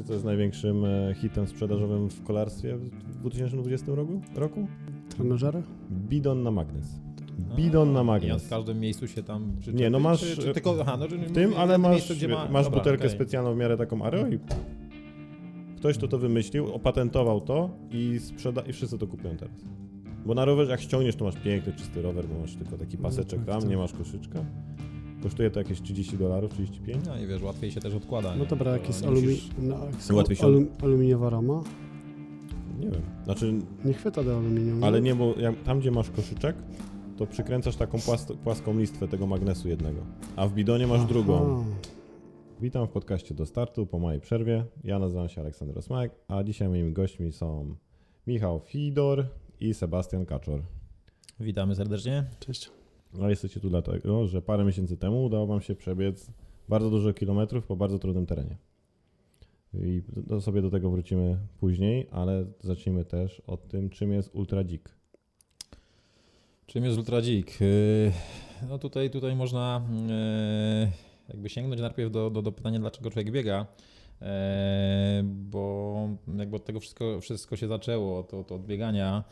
wiecie, co jest największym e, hitem sprzedażowym w kolarstwie w 2020 roku? roku? Trenażera? Bidon na magnes. Bidon na I on magnes. w każdym miejscu się tam przyczepi, Nie, no masz, Czy, czy tylko, aha, no, W tym, ale masz, miejscu, gdzie ma, masz dobra, butelkę okej. specjalną w miarę taką Areo i ktoś to to wymyślił, opatentował to i sprzeda i wszyscy to kupują teraz. Bo na rowerze jak ściągniesz, to masz piękny, czysty rower, bo masz tylko taki paseczek tak, tam, tak. nie masz koszyczka. Kosztuje to jakieś 30 dolarów, 35. No i wiesz, łatwiej się też odkłada. No dobra, jak To jest, alumi musisz- no, jak się- alum aluminiowa rama, Nie wiem. Znaczy, nie chwyta do aluminium. ale nie, bo jak, tam gdzie masz koszyczek, to przykręcasz taką płas- płaską listwę tego magnesu jednego. A w bidonie masz drugą. Witam w podcaście do startu po mojej przerwie. Ja nazywam się Aleksander Osmajek, a dzisiaj moimi gośćmi są Michał Fidor i Sebastian Kaczor. Witamy serdecznie. Cześć. A jesteście tu dlatego, że parę miesięcy temu udało Wam się przebiec bardzo dużo kilometrów po bardzo trudnym terenie. I do, sobie do tego wrócimy później, ale zacznijmy też od tym, czym jest Ultra Dzik. Czym jest Ultra Dzik? Yy, No tutaj, tutaj można yy, jakby sięgnąć najpierw do, do, do pytania, dlaczego człowiek biega. Yy, Bo jakby od tego wszystko, wszystko się zaczęło, to, to od biegania.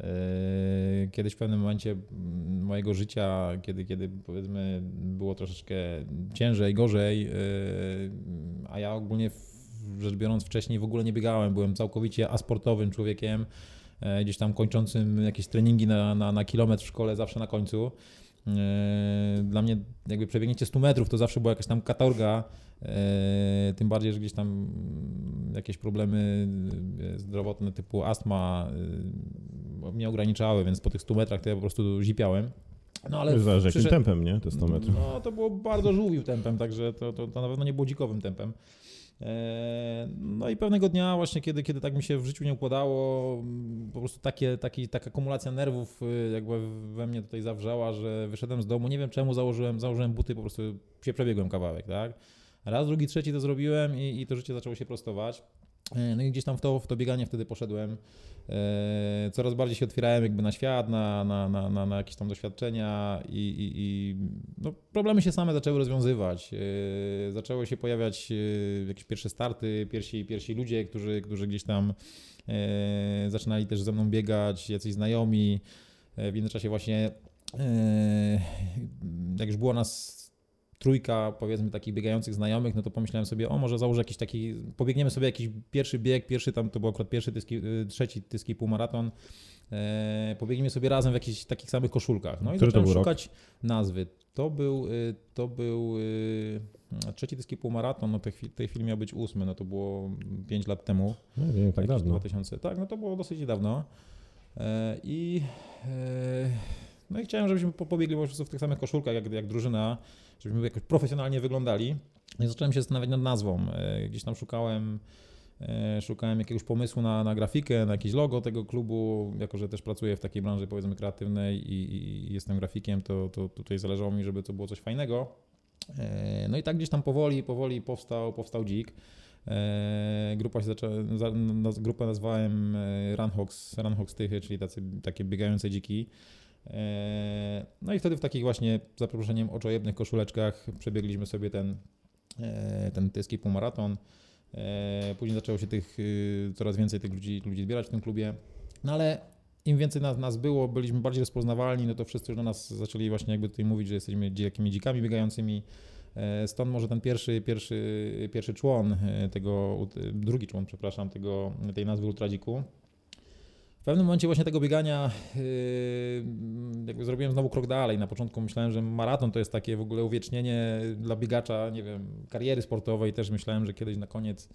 Yy, Kiedyś w pewnym momencie mm, mojego życia, kiedy, kiedy powiedzmy było troszeczkę ciężej, gorzej, yy, a ja ogólnie rzecz biorąc wcześniej w ogóle nie biegałem, byłem całkowicie asportowym człowiekiem, e, gdzieś tam kończącym jakieś treningi na, na, na kilometr w szkole, zawsze na końcu. Dla mnie jakby przebiegnięcie 100 metrów to zawsze była jakaś tam katorga, tym bardziej, że gdzieś tam mm, jakieś problemy e, zdrowotne typu astma e, mnie ograniczały, więc po tych 100 metrach to ja po prostu zipiałem. No ale Zależy jakim przyszedł- tempem, nie? Te 100 metrów. no to było bardzo żółwił tempem, także to, to, to na pewno nie było dzikowym tempem. E, No i pewnego dnia właśnie, kiedy, kiedy tak mi się w życiu nie układało, m, po prostu takie, taki, taka akumulacja nerwów y, jakby we mnie tutaj zawrzała, że wyszedłem z domu, nie wiem czemu założyłem, założyłem buty, po prostu się przebiegłem kawałek, tak? Raz, drugi, trzeci to zrobiłem i, i to życie zaczęło się prostować. E, No i gdzieś tam w to, w to bieganie wtedy poszedłem. E, Coraz bardziej się otwierałem jakby na świat, na, na, na, na, na jakieś tam doświadczenia i, i, i no, problemy się same zaczęły rozwiązywać. E, Zaczęły się pojawiać jakieś pierwsze starty, pierwsi, pierwsi ludzie, którzy, którzy gdzieś tam zaczynali też ze mną biegać, jacyś znajomi. W międzyczasie właśnie jak już było nas trójka, powiedzmy, takich biegających znajomych, no to pomyślałem sobie, o może założę jakiś taki, pobiegniemy sobie jakiś pierwszy bieg, pierwszy tam, to był akurat pierwszy tyski, y, trzeci tyski półmaraton, e, pobiegniemy sobie razem w jakichś takich samych koszulkach. No i Który zacząłem był rok? szukać nazwy. To był, y, to był y, trzeci tyski półmaraton, no w tej tej chwili miał być ósmy, no to było 5 lat temu. No, nie, tak dawno. 2000, tak, no to było dosyć dawno. E, I, e, no i chciałem, żebyśmy po- pobiegli po prostu w tych samych koszulkach jak, jak drużyna, żebyśmy jakoś profesjonalnie wyglądali. I zacząłem się zastanawiać nad nazwą. E, Gdzieś tam szukałem, e, szukałem jakiegoś pomysłu na, na grafikę, na jakieś logo tego klubu. Jako, że też pracuję w takiej branży powiedzmy kreatywnej i, i jestem grafikiem, to, to tutaj zależało mi, żeby to było coś fajnego. E, No i tak gdzieś tam powoli, powoli powstał, powstał dzik. Grupa się zaczęła, grupę nazwałem Runhawks, Runhawks Tychy, czyli tacy, takie biegające dziki. E, No i wtedy w takich właśnie, za oczojebnych koszuleczkach przebiegliśmy sobie ten, e, ten tyski półmaraton. E, Później zaczęło się tych, y, coraz więcej tych ludzi, ludzi zbierać w tym klubie. No ale im więcej nas, nas było, byliśmy bardziej rozpoznawalni, no to wszyscy już do nas zaczęli właśnie jakby tutaj mówić, że jesteśmy dzi- jakimi dzikami biegającymi. Stąd może ten pierwszy, pierwszy, pierwszy człon tego, drugi człon, przepraszam, tego, tej nazwy Ultradziku. W pewnym momencie właśnie tego biegania yy, jakby zrobiłem znowu krok dalej. Na początku myślałem, że maraton to jest takie w ogóle uwiecznienie dla biegacza, nie wiem, kariery sportowej. Też myślałem, że kiedyś na koniec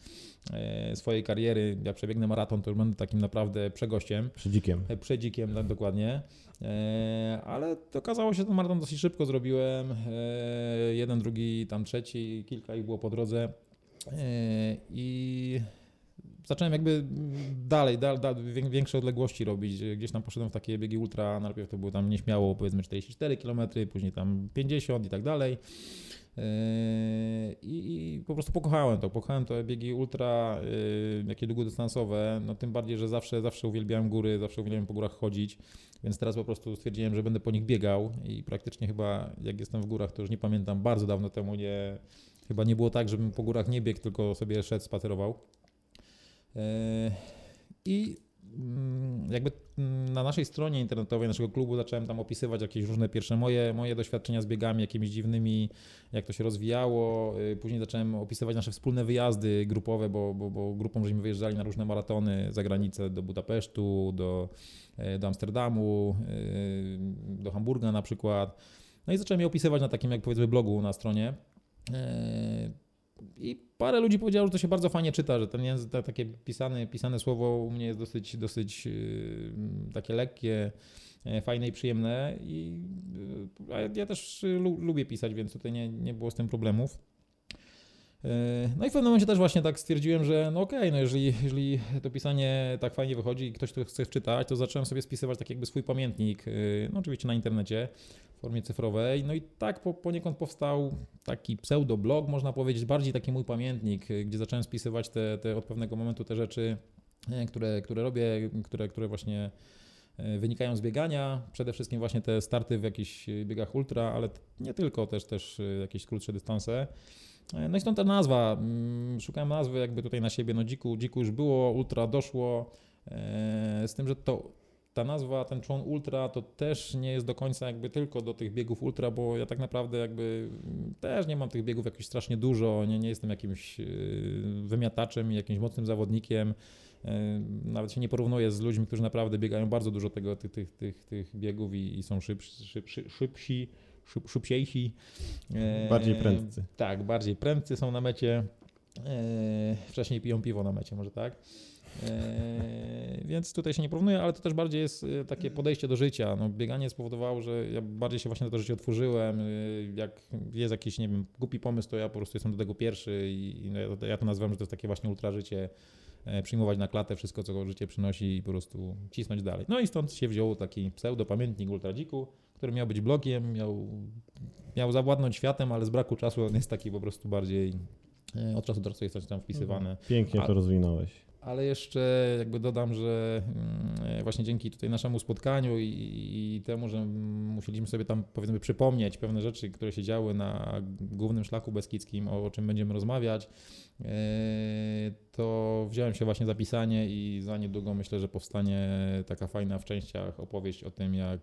e, swojej kariery, jak przebiegnę maraton, to już będę takim naprawdę przegościem. Przy dzikiem. E, Przedzikiem, tak dokładnie. E, ale okazało się, że ten maraton dosyć szybko zrobiłem. E, jeden, drugi, tam trzeci, kilka ich było po drodze. I zacząłem jakby dalej, dal, dal, wię- większe odległości robić. Gdzieś tam poszedłem w takie biegi ultra, najpierw to było tam nieśmiało powiedzmy 44 km, później tam 50 i tak dalej. Yy, I, I po prostu pokochałem to. Pokochałem te biegi ultra, yy, jakie długodystansowe. No tym bardziej, że zawsze, zawsze uwielbiałem góry, zawsze uwielbiałem po górach chodzić. Więc teraz po prostu stwierdziłem, że będę po nich biegał i praktycznie chyba jak jestem w górach, to już nie pamiętam, bardzo dawno temu nie, chyba nie było tak, żebym po górach nie biegł, tylko sobie szedł, spacerował. E, I mm, jakby mm, na naszej stronie internetowej naszego klubu zacząłem tam opisywać jakieś różne pierwsze moje, moje doświadczenia z biegami, jakimiś dziwnymi, jak to się rozwijało. Y, Później zacząłem opisywać nasze wspólne wyjazdy grupowe, bo, bo, bo grupą żeśmy wyjeżdżali na różne maratony za granicę, do Budapesztu, do, e, do Amsterdamu, do Hamburga na przykład. No i zacząłem je opisywać na takim, jak powiedzmy, blogu na stronie. E, I parę ludzi powiedziało, że to się bardzo fajnie czyta, że ten język, te takie pisane, pisane słowo u mnie jest dosyć, dosyć yy, takie lekkie, e, fajne i przyjemne. I a ja też lu, lubię pisać, więc tutaj nie, nie było z tym problemów. Yy, No i w pewnym momencie też właśnie tak stwierdziłem, że no okej, no jeżeli, jeżeli to pisanie tak fajnie wychodzi i ktoś to chce czytać, to zacząłem sobie spisywać tak jakby swój pamiętnik, no oczywiście na internecie w formie cyfrowej. No i tak po, poniekąd powstał taki pseudoblog, można powiedzieć, bardziej taki mój pamiętnik, gdzie zacząłem spisywać te, te od pewnego momentu te rzeczy, y, które, które robię, które, które właśnie y, wynikają z biegania. Przede wszystkim właśnie te starty w jakichś biegach ultra, ale nie tylko, też, też y, jakieś krótsze dystanse. No i stąd ta nazwa. Mm, Szukałem nazwy jakby tutaj na siebie. No dziku, dziku już było, ultra doszło. e, Z tym, że to ta nazwa, ten człon ultra, to też nie jest do końca jakby tylko do tych biegów ultra, bo ja tak naprawdę jakby też nie mam tych biegów jakoś strasznie dużo, nie, nie jestem jakimś yy, wymiataczem i jakimś mocnym zawodnikiem. Yy, Nawet się nie porównuję z ludźmi, którzy naprawdę biegają bardzo dużo tego, tych, tych, tych, tych biegów i, i są szybsi, szybsi, szybsi szyb, szybciejsi. Yy, Bardziej prędcy. Tak, bardziej prędcy są na mecie. Yy, Wcześniej piją piwo na mecie, może tak. Eee, więc tutaj się nie porównuję, ale to też bardziej jest e, takie podejście do życia. No, bieganie spowodowało, że ja bardziej się właśnie na to życie otworzyłem. E, Jak jest jakiś, nie wiem, głupi pomysł, to ja po prostu jestem do tego pierwszy i no, ja to- nazywam, że to jest takie właśnie ultra życie. e, Przyjmować na klatę wszystko, co życie przynosi i po prostu cisnąć dalej. No i stąd się wziął taki pseudo-pamiętnik ultradziku, który miał być blogiem, miał, miał zawładnąć światem, ale z braku czasu on jest taki po prostu bardziej e, od czasu do czasu jest coś tam wpisywane. Pięknie A- to rozwinąłeś. Ale jeszcze jakby dodam, że mm, właśnie dzięki tutaj naszemu spotkaniu i, i temu, że musieliśmy sobie tam powiedzmy przypomnieć pewne rzeczy, które się działy na głównym szlaku beskidzkim, o, o czym będziemy rozmawiać, e, to wziąłem się właśnie za pisanie i za niedługo myślę, że powstanie taka fajna w częściach opowieść o tym, jak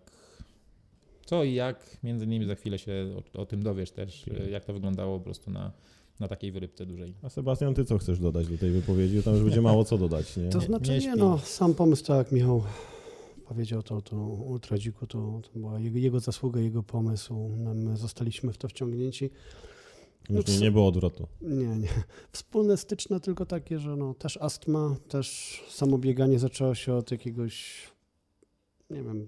co i jak, między innymi za chwilę się o, o tym dowiesz też, jak to wyglądało po prostu na, na takiej wyrybce dużej. A Sebastian, ty co chcesz dodać do tej wypowiedzi? Tam już będzie mało co dodać, nie? To znaczy nie nie, no, sam pomysł, tak jak Michał powiedział, to, to Ultradziku, to, to była jego, jego zasługa, jego pomysł. My zostaliśmy w to wciągnięci. Już nie, nie było odwrotu. Nie, nie. Wspólne styczne tylko takie, że no, też astma, też samo bieganie zaczęło się od jakiegoś, nie wiem,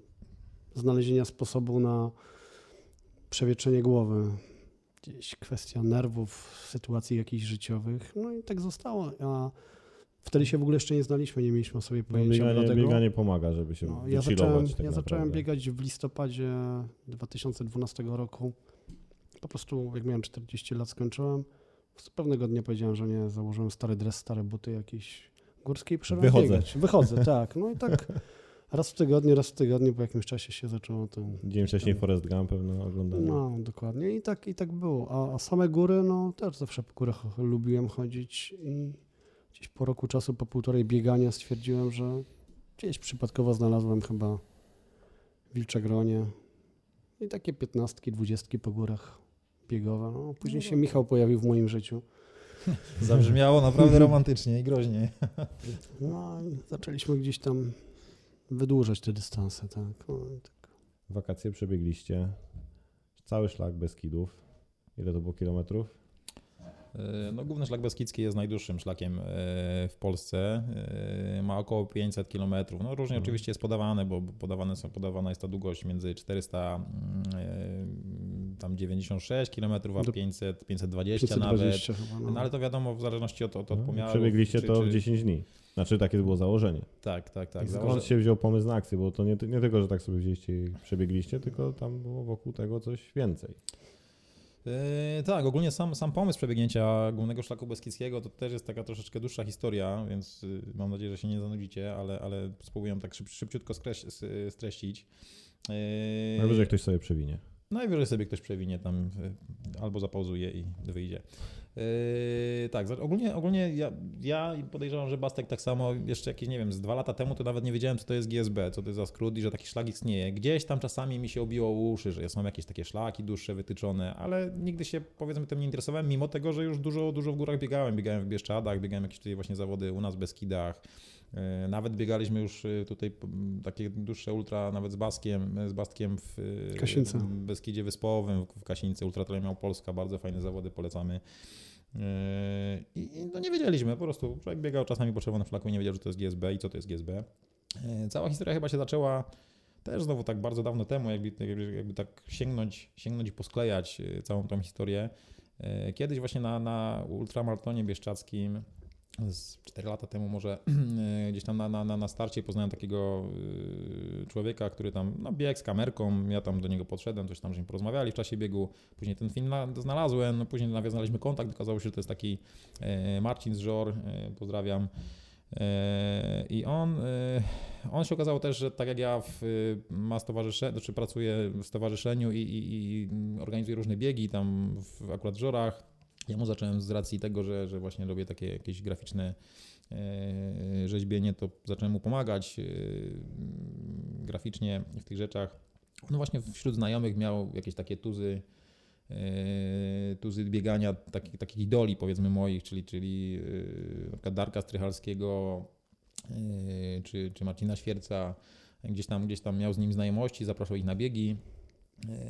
znalezienia sposobu na przewietrzenie głowy. Gdzieś kwestia nerwów, sytuacji jakichś życiowych. No i tak zostało. A wtedy się w ogóle jeszcze nie znaliśmy, nie mieliśmy o sobie No, pojęcia bieganie, do tego. bieganie pomaga, żeby się No, ja zacząłem, tak ja zacząłem biegać w listopadzie 2012 roku. Po prostu jak miałem 40 lat skończyłem. Z pewnego dnia powiedziałem, że nie, założyłem stary dres, stare buty jakieś górskie i przerwałem Wychodzę. biegać. Wychodzę, tak. No i tak raz w tygodniu, raz w tygodniu, po jakimś czasie się zaczęło to... Dzień wcześniej Forest Gump pewno oglądałem. No, dokładnie. I tak, i tak było. A, a same góry, no też zawsze po górach lubiłem chodzić i gdzieś po roku czasu, po półtorej biegania stwierdziłem, że gdzieś przypadkowo znalazłem chyba wilcze gronie i takie piętnastki, dwudziestki po górach biegowe. No, później się Michał pojawił w moim życiu. Zabrzmiało naprawdę romantycznie i groźnie. No i zaczęliśmy gdzieś tam wydłużać te dystanse, tak. No, tak. Wakacje przebiegliście. Cały szlak Beskidów. Ile to było kilometrów? E, No, główny szlak Beskidzki jest najdłuższym szlakiem e, w Polsce. E, Ma około 500 km. No, różnie Mhm. oczywiście jest podawane, bo podawane są, podawana jest ta długość między 400 mm, e, tam 96 km, a Do 500, 520 nawet. 520 chyba, no. No ale to wiadomo, w zależności od, od, od No, pomiaru. Przebiegliście czy- to czy- w 10 dni. Znaczy takie było założenie. Tak, tak, tak. Skąd Założę- się wziął pomysł na akcję? Bo to nie, nie tylko, że tak sobie wzięliście i przebiegliście, tylko tam było wokół tego coś więcej. Yy, tak, ogólnie sam, sam pomysł przebiegnięcia głównego szlaku beskidzkiego to też jest taka troszeczkę dłuższa historia, więc yy, mam nadzieję, że się nie zanudzicie, ale, ale spróbuję tak szyb, szybciutko skreś, streścić. Yy, Najwyżej ktoś sobie przewinie. Najwyżej sobie ktoś przewinie tam yy, albo zapauzuje i wyjdzie. Yy, tak, ogólnie, ogólnie ja, ja podejrzewam, że Bastek tak samo jeszcze jakieś, nie wiem, z dwa lata temu to nawet nie wiedziałem, co to jest GSB, co to jest za skrót i że taki szlak istnieje. Gdzieś tam czasami mi się obiło uszy, że są jakieś takie szlaki dłuższe, wytyczone, ale nigdy się powiedzmy tym nie interesowałem, mimo tego, że już dużo, dużo w górach biegałem. Biegałem w Bieszczadach, biegałem jakieś tutaj właśnie zawody u nas w Beskidach. Yy, Nawet biegaliśmy już yy, tutaj takie dłuższe ultra, nawet z Baskiem, z Bastkiem w Kasińce. Beskidzie Wyspowym, w Kasińce, Ultra Trail miał Polska, bardzo fajne zawody, polecamy. I no nie wiedzieliśmy, po prostu człowiek biegał czasami po czerwonym szlaku i nie wiedział, że to jest GSB i co to jest GSB. Cała historia chyba się zaczęła też znowu tak bardzo dawno temu, jakby, jakby, jakby tak sięgnąć, sięgnąć i posklejać całą tą historię. Kiedyś właśnie na, na ultramaratonie bieszczackim z 4 lata temu może yy, gdzieś tam na, na, na starcie poznałem takiego yy, człowieka, który tam no, biegł z kamerką, ja tam do niego podszedłem, coś tam żeśmy porozmawiali w czasie biegu, później ten film na, znalazłem, no, później nawiązaliśmy kontakt, okazało się, że to jest taki e, Marcin z Żor, e, pozdrawiam. E, I on, e, on się okazało też, że tak jak ja w, ma stowarzyszeniu, znaczy pracuję w stowarzyszeniu i, i, i organizuję różne biegi tam w akurat w Żorach, ja mu zacząłem z racji tego, że, że właśnie robię takie jakieś graficzne e, rzeźbienie, to zacząłem mu pomagać e, graficznie w tych rzeczach. No właśnie wśród znajomych miał jakieś takie tuzy, e, tuzy biegania, takich, takich idoli powiedzmy moich, czyli, czyli na Darka Strychalskiego czy, czy Marcina Świerca. Gdzieś tam, gdzieś tam miał z nim znajomości, zapraszał ich na biegi.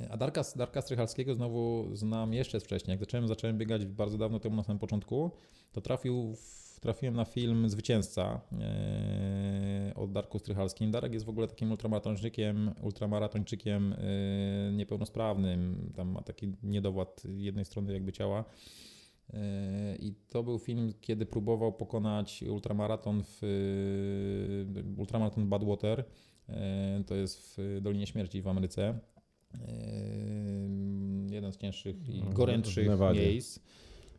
A Darka, Darka Strychalskiego znowu znam jeszcze wcześniej. Jak zacząłem, zacząłem biegać bardzo dawno temu na samym początku, to trafił w, trafiłem na film Zwycięzca e, od Darku Strychalskim. Darek jest w ogóle takim ultramaratończykiem, ultramaratończykiem e, niepełnosprawnym. Tam ma taki niedowład jednej strony jakby ciała. E, I to był film, kiedy próbował pokonać ultramaraton w ultramaraton Badwater. To jest w Dolinie Śmierci w Ameryce. Yy, jeden z cięższych i w gorętszych miejsc.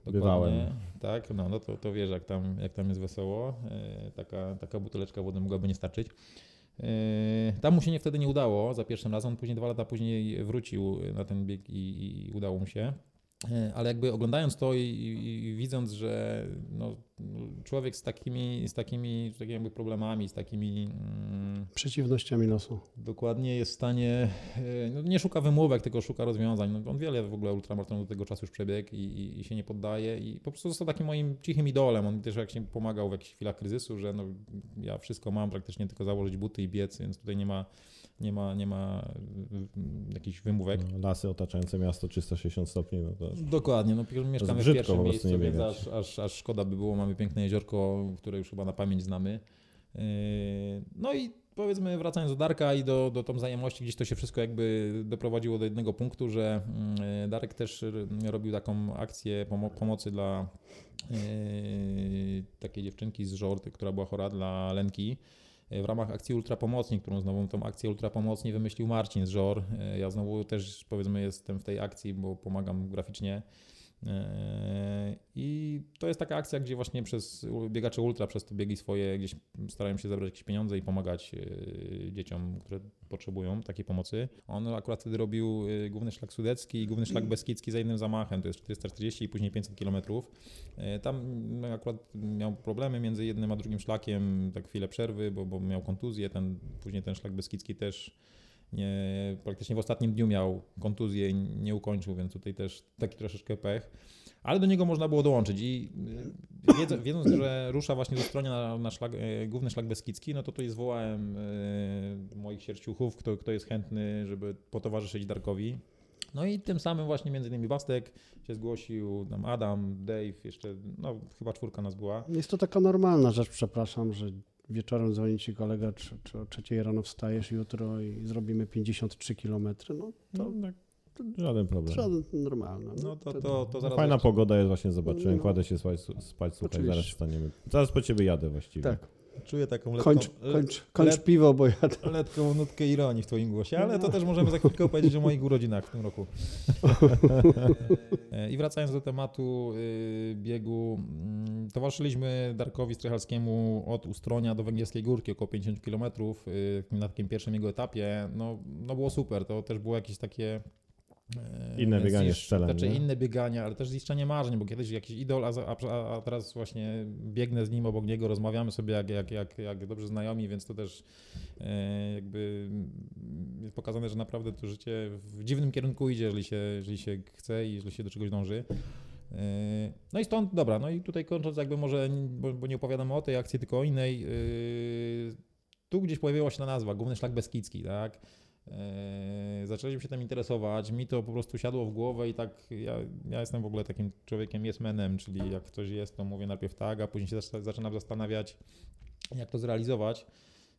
Bywałem. Tak, no, no to, to wiesz, jak tam, jak tam jest wesoło. Yy, Taka, taka buteleczka wody mogłaby nie starczyć. Yy, Tam mu się nie, wtedy nie udało za pierwszym razem, później dwa lata później wrócił na ten bieg i, i udało mu się. Yy, Ale jakby oglądając to i, i, i widząc, że no, człowiek z takimi, z takimi, z takimi jakby problemami, z takimi mm, Przeciwnościami losu. dokładnie jest w stanie, e, no nie szuka wymówek, tylko szuka rozwiązań. No, on wiele w ogóle ultramaratonów do tego czasu już przebiegł i, i, i się nie poddaje i po prostu został takim moim cichym idolem. On też jak się pomagał w jakichś chwilach kryzysu, że no, ja wszystko mam, praktycznie tylko założyć buty i biec, więc tutaj nie ma, nie ma, nie ma y, jakichś wymówek. No, lasy otaczające miasto 360 stopni, no to Dokładnie, no mieszkamy w pierwszym miejscu, nie więc aż, aż, aż szkoda by było. Mamy piękne jeziorko, które już chyba na pamięć znamy. Yy, No i powiedzmy wracając do Darka i do, do tą wzajemności, gdzieś to się wszystko jakby doprowadziło do jednego punktu, że Darek też robił taką akcję pomo- pomocy dla yy, takiej dziewczynki z Żorty, która była chora dla Lenki. W ramach akcji Ultra Pomocni, którą znowu tą akcję Ultra Pomocni wymyślił Marcin z Żor. Ja znowu też powiedzmy jestem w tej akcji, bo pomagam graficznie. Eee, I to jest taka akcja, gdzie właśnie przez biegacze ultra, przez te biegi swoje gdzieś starają się zebrać jakieś pieniądze i pomagać e, dzieciom, które potrzebują takiej pomocy. On akurat wtedy robił e, główny szlak sudecki i główny szlak beskidzki za jednym zamachem, to jest 440 i później 500 km. Tam akurat miał problemy między jednym a drugim szlakiem, tak chwilę przerwy, bo, bo miał kontuzję, ten, później ten szlak beskidzki też nie, praktycznie w ostatnim dniu miał kontuzję i nie ukończył, więc tutaj też taki troszeczkę pech. Ale do niego można było dołączyć i y, wiedz, wiedząc, że rusza właśnie ze strony na, na szlak, e, główny szlak Beskidzki, no to tutaj zwołałem e, moich sierściuchów, kto, kto jest chętny, żeby potowarzyszyć Darkowi. No i tym samym właśnie między innymi Bastek się zgłosił, tam Adam, Dave, jeszcze, no chyba czwórka nas była. Jest to taka normalna rzecz, przepraszam, że wieczorem dzwoni ci kolega, czy, czy o trzeciej rano wstajesz jutro i zrobimy 53 km. No to no, tak, żaden problem. żaden normalne. No to, to, to zaraz Fajna pogoda jest, właśnie zobaczyłem. No. Kładę się spać, spać słuchaj, Oczywiście. zaraz wstaniemy. Zaraz po ciebie jadę właściwie. Tak, czuję taką lekką, kończ, kończ, kończ let- piwo, bo ja letką nutkę ironii w twoim głosie, ale to też możemy za chwilkę opowiedzieć o moich urodzinach w tym roku. E, I wracając do tematu y, biegu, mm, towarzyszyliśmy Darkowi Strychalskiemu od Ustronia do Węgierskiej Górki, około 50 km y, na takim pierwszym jego etapie. No, no było super, to też było jakieś takie Inne więc bieganie z celem, Znaczy nie? inne biegania, ale też ziszczenie marzeń, bo kiedyś jakiś idol, a, a, a teraz właśnie biegnę z nim obok niego, rozmawiamy sobie jak, jak, jak, jak dobrze znajomi, więc to też e, jakby jest pokazane, że naprawdę to życie w dziwnym kierunku idzie, jeżeli się, jeżeli się chce i jeżeli się do czegoś dąży. E, No i stąd, dobra, no i tutaj kończąc jakby może, bo, bo nie opowiadamy o tej akcji, tylko o innej, e, tu gdzieś pojawiła się ta nazwa, Główny Szlak Beskidzki, tak? Eee, zaczęliśmy się tym interesować, mi to po prostu siadło w głowę i tak, ja, ja jestem w ogóle takim człowiekiem yes manem, czyli jak ktoś jest, to mówię najpierw tak, a później się zac- zaczynam zastanawiać, jak to zrealizować.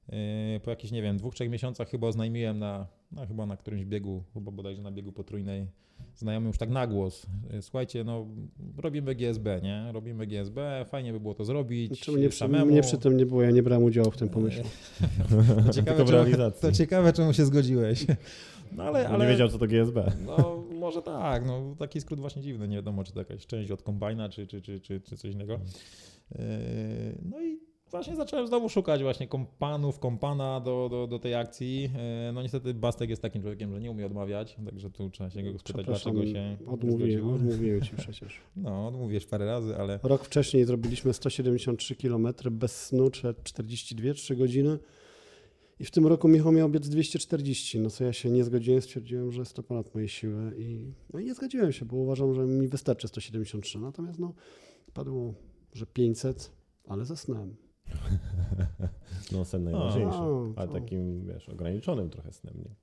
Eee, po jakichś, nie wiem, dwóch, trzech miesiącach chyba oznajmiłem na, no chyba na którymś biegu, chyba bodajże na biegu potrójnej, znajomym już tak na głos, e, słuchajcie, no robimy GSB, nie? Robimy GSB, fajnie by było to zrobić Czemu nie przy, samemu. mnie przy tym nie było, ja nie brałem udziału w tym pomyśle. To ciekawe, czemu, to ciekawe, czemu się zgodziłeś. No ale, ale Nie wiedział, co to GSB. no może tak, no taki skrót właśnie dziwny, nie wiadomo, czy to jakaś część od kombajna, czy, czy, czy, czy, czy coś innego. Yy, No i właśnie zacząłem znowu szukać właśnie kompanów, kompana do, do, do tej akcji. Yy, No niestety Bastek jest takim człowiekiem, że nie umie odmawiać, także tu trzeba się go spytać, dlaczego się odmówiłem, odmówiłem ci przecież. No, odmówisz parę razy, ale Rok wcześniej zrobiliśmy 173 km bez snu, czy 42-3 godziny. I w tym roku Michał miał biec 240, no co ja się nie zgodziłem, stwierdziłem, że jest to ponad moje siły i, no i nie zgodziłem się, bo uważam, że mi wystarczy 173, natomiast no padło, że 500, ale ze snem. No sen najważniejszy. A, Ale takim, wiesz, ograniczonym trochę snem, nie?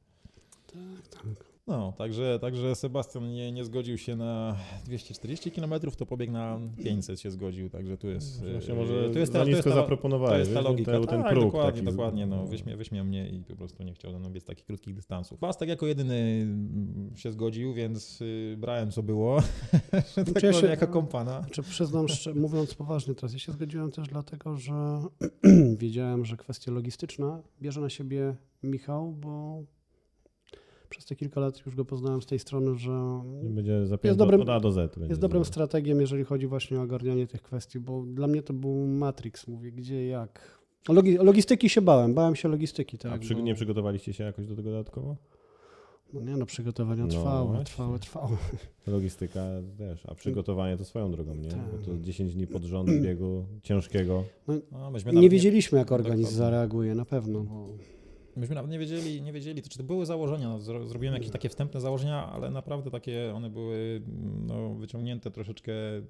Tak, tak. No, także, także Sebastian nie, nie zgodził się na 240 km, to pobiegł na 500 się zgodził, także tu jest... Właśnie e, może tu jest za ta- nisko jest ta- zaproponowałeś. To jest ta logika. Ten, ten tak, próg dokładnie, dokładnie. No, wyśmie, wyśmiał mnie i po prostu nie chciał ze mną biec takich krótkich dystansów. Bastek jako jedyny mm, się zgodził, więc y, brałem co było, tak Znaczy ja powiem, się- jako kompana. Znaczy, przyznam, szczerze, mówiąc poważnie teraz, ja się zgodziłem też dlatego, że wiedziałem, że kwestia logistyczna bierze na siebie Michał, bo przez te kilka lat już go poznałem z tej strony, że Będzie zapięty dobrym- A do Z. jest dobrym strategiem, jeżeli chodzi właśnie o ogarnianie tych kwestii, bo dla mnie to był Matrix, mówię, gdzie, jak. Logi logistyki się bałem, bałem się logistyki, tak. A przy, bo- nie przygotowaliście się jakoś do tego dodatkowo? No nie no, przygotowania No trwały, właśnie. trwały, trwały. Logistyka też, a przygotowanie to swoją drogą, nie? Tak. Bo to 10 dni pod rząd biegu ciężkiego. No, nawet nie wiedzieliśmy, jak organizm Dokładnie. zareaguje, na pewno, bo Myśmy nawet nie wiedzieli, nie wiedzieli, to czy to były założenia. No, zro- zrobiłem jakieś takie wstępne założenia, ale naprawdę takie one były no, wyciągnięte troszeczkę mm,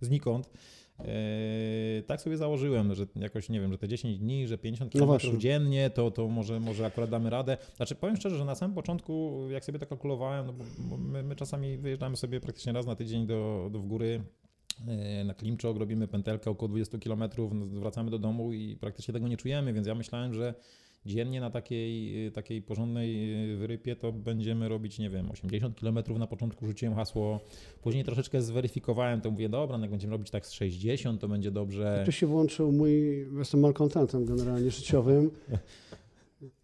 znikąd. Eee, tak sobie założyłem, że jakoś nie wiem, że te 10 dni, że 50 No km właśnie. dziennie, to, to może, może akurat damy radę. Znaczy powiem szczerze, że na samym początku, jak sobie to kalkulowałem, no bo, bo my, my czasami wyjeżdżamy sobie praktycznie raz na tydzień do, do w góry. e, Na Klimczok robimy pętelkę około 20 km, wracamy do domu i praktycznie tego nie czujemy, więc ja myślałem, że dziennie na takiej, y, takiej porządnej y, wyrypie to będziemy robić, nie wiem, 80 km na początku rzuciłem hasło, później troszeczkę zweryfikowałem, to mówię, dobra, no jak będziemy robić tak z 60, to będzie dobrze. Tu się włączył mój, jestem malkontentem generalnie życiowym.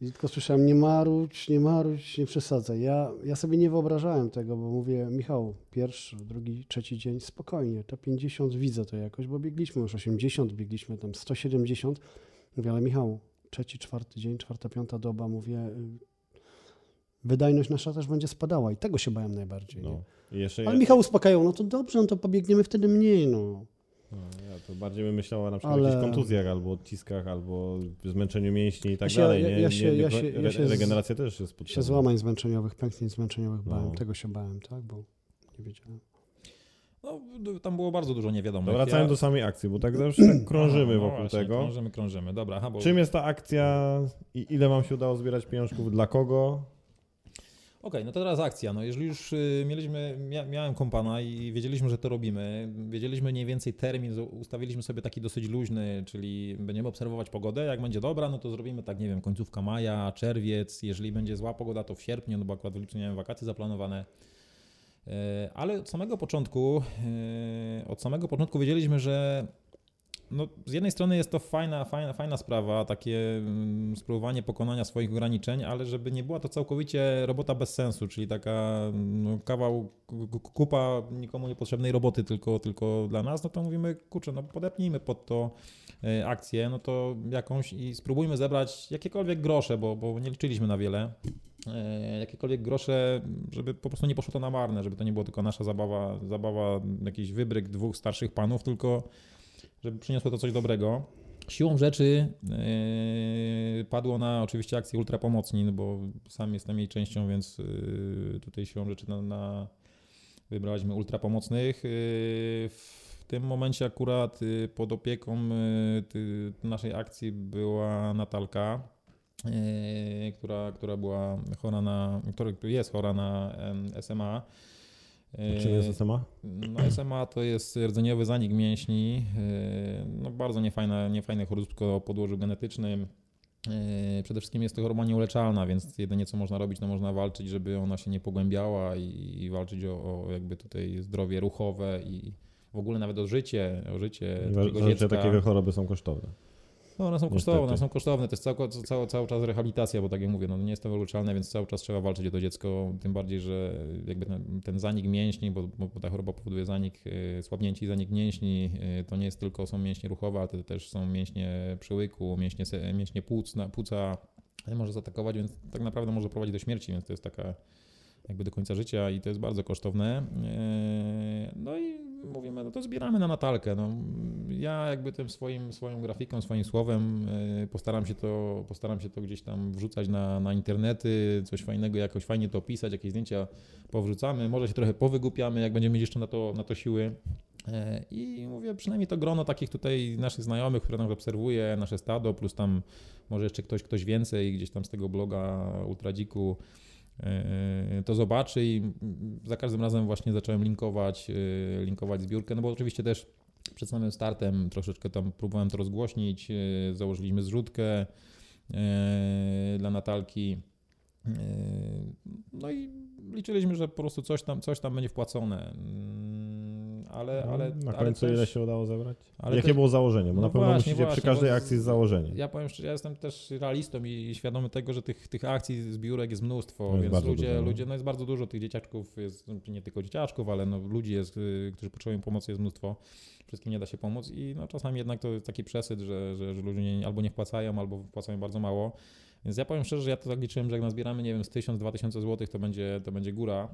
I tylko słyszałem, nie marudź, nie marudź, nie przesadzaj. Ja, ja sobie nie wyobrażałem tego, bo mówię, Michał, pierwszy, drugi, trzeci dzień, spokojnie, to 50 widzę to jakoś, bo biegliśmy już 80, biegliśmy tam 170. Mówię, ale Michał, trzeci, czwarty dzień, czwarta, piąta doba, mówię, y, wydajność nasza też będzie spadała i tego się bałem najbardziej. No. Ale ja, Michał uspokajał, no to dobrze, no to pobiegniemy wtedy mniej, no. no, ja to bardziej bym myślał na przykład o Ale- jakichś kontuzjach albo odciskach, albo zmęczeniu mięśni i tak Ja się- dalej. ja- Nie, ja nie, się- nie, ja się- re- ja się z- regeneracja też jest się potrzebna. złamań zmęczeniowych, pęknięć zmęczeniowych No. bałem, tego się bałem, tak, bo nie wiedziałem. No, tam było bardzo dużo niewiadomych. Wracając Ja- do samej akcji, bo tak zawsze tak krążymy no wokół właśnie, tego. Krążymy, krążymy, dobra. Aha, bo... Czym jest ta akcja i ile wam się udało zbierać pieniążków, dla kogo? Okej, no to teraz akcja. No jeżeli już y, mieliśmy, mia, miałem kompana i wiedzieliśmy, że to robimy, wiedzieliśmy mniej więcej termin, ustawiliśmy sobie taki dosyć luźny, czyli będziemy obserwować pogodę. Jak będzie dobra, no to zrobimy tak, nie wiem, końcówka maja, czerwiec. Jeżeli będzie zła pogoda, to w sierpniu, no bo akurat w lipcu miałem wakacje zaplanowane. E, Ale od samego początku, e, od samego początku wiedzieliśmy, że no, z jednej strony jest to fajna, fajna, fajna sprawa, takie mm, spróbowanie pokonania swoich ograniczeń, ale żeby nie była to całkowicie robota bez sensu, czyli taka no, kawał, ku- ku- kupa nikomu niepotrzebnej roboty tylko, tylko dla nas, no to mówimy, kurczę, no podepnijmy pod to e, akcję, no to jakąś i spróbujmy zebrać jakiekolwiek grosze, bo, bo nie liczyliśmy na wiele. E, jakiekolwiek grosze, żeby po prostu nie poszło to na marne, żeby to nie było tylko nasza zabawa, zabawa jakiś wybryk dwóch starszych panów, tylko żeby przyniosło to coś dobrego. Siłą rzeczy yy, padło na oczywiście akcję Ultra Pomocnin, bo sam jestem jej częścią, więc yy, tutaj siłą rzeczy na, na wybraliśmy Ultra Pomocnych. Yy, w tym momencie akurat pod opieką naszej akcji była Natalka, która, która była chora na, która jest chora na SMA. Czym jest SMA? No SMA to jest rdzeniowy zanik mięśni, yy, no bardzo niefajne, niefajne choróbsko o podłożu genetycznym. Yy, Przede wszystkim jest to choroba nieuleczalna, więc jedynie co można robić, to można walczyć, żeby ona się nie pogłębiała i, i walczyć o, o jakby tutaj zdrowie ruchowe i w ogóle nawet o życie, o życie takiego Zazwyczaj dziecka. choroby są kosztowne. No one są Niestety. kosztowne, one są kosztowne, to jest cały, cały, cały czas rehabilitacja, bo tak jak mówię, no nie jest to wyleczalne, więc cały czas trzeba walczyć o to dziecko, tym bardziej, że jakby ten, ten zanik mięśni, bo, bo ta choroba powoduje zanik, y, słabnięcie i zanik mięśni, y, to nie jest tylko są mięśnie ruchowe, ale to też są mięśnie przyłyku, mięśnie, mięśnie płuc, na- płuca, może zaatakować, więc tak naprawdę może prowadzić do śmierci, więc to jest taka jakby do końca życia i to jest bardzo kosztowne. Yy, No i mówimy, no to zbieramy na Natalkę. No, ja jakby tym swoim, swoją grafiką, swoim słowem yy, postaram się to, postaram się to gdzieś tam wrzucać na, na internety, coś fajnego, jakoś fajnie to opisać, jakieś zdjęcia powrzucamy, może się trochę powygłupiamy, jak będziemy mieć jeszcze na to, na to siły. Yy, I mówię, przynajmniej to grono takich tutaj naszych znajomych, które nas obserwuje, nasze stado, plus tam może jeszcze ktoś, ktoś więcej gdzieś tam z tego bloga Ultradziku to zobaczy i za każdym razem właśnie zacząłem linkować, yy, linkować zbiórkę, no bo oczywiście też przed samym startem troszeczkę tam próbowałem to rozgłośnić, yy, założyliśmy zrzutkę dla Natalki, no i liczyliśmy, że po prostu coś tam, coś tam będzie wpłacone, Ale, ale No, na ale końcu też, ile się udało zebrać? ale Jakie też- było założenie? Bo No na pewno właśnie, musicie właśnie, przy każdej akcji jest założenie. Ja powiem szczerze, ja jestem też realistą i świadomy tego, że tych, tych akcji, zbiórek jest mnóstwo, No jest więc ludzie, dużo, no. ludzie, no jest bardzo dużo tych dzieciaczków, jest no, nie tylko dzieciaczków, ale no ludzi jest, y, którzy potrzebują pomocy jest mnóstwo. Wszystkim nie da się pomóc i no czasami jednak to jest taki przesyt, że, że, że ludzie nie, albo nie wpłacają, albo wpłacają bardzo mało. Więc ja powiem szczerze, że ja to tak liczyłem, że jak nazbieramy, nie wiem, z 1000-2000 zł, to będzie, to będzie góra.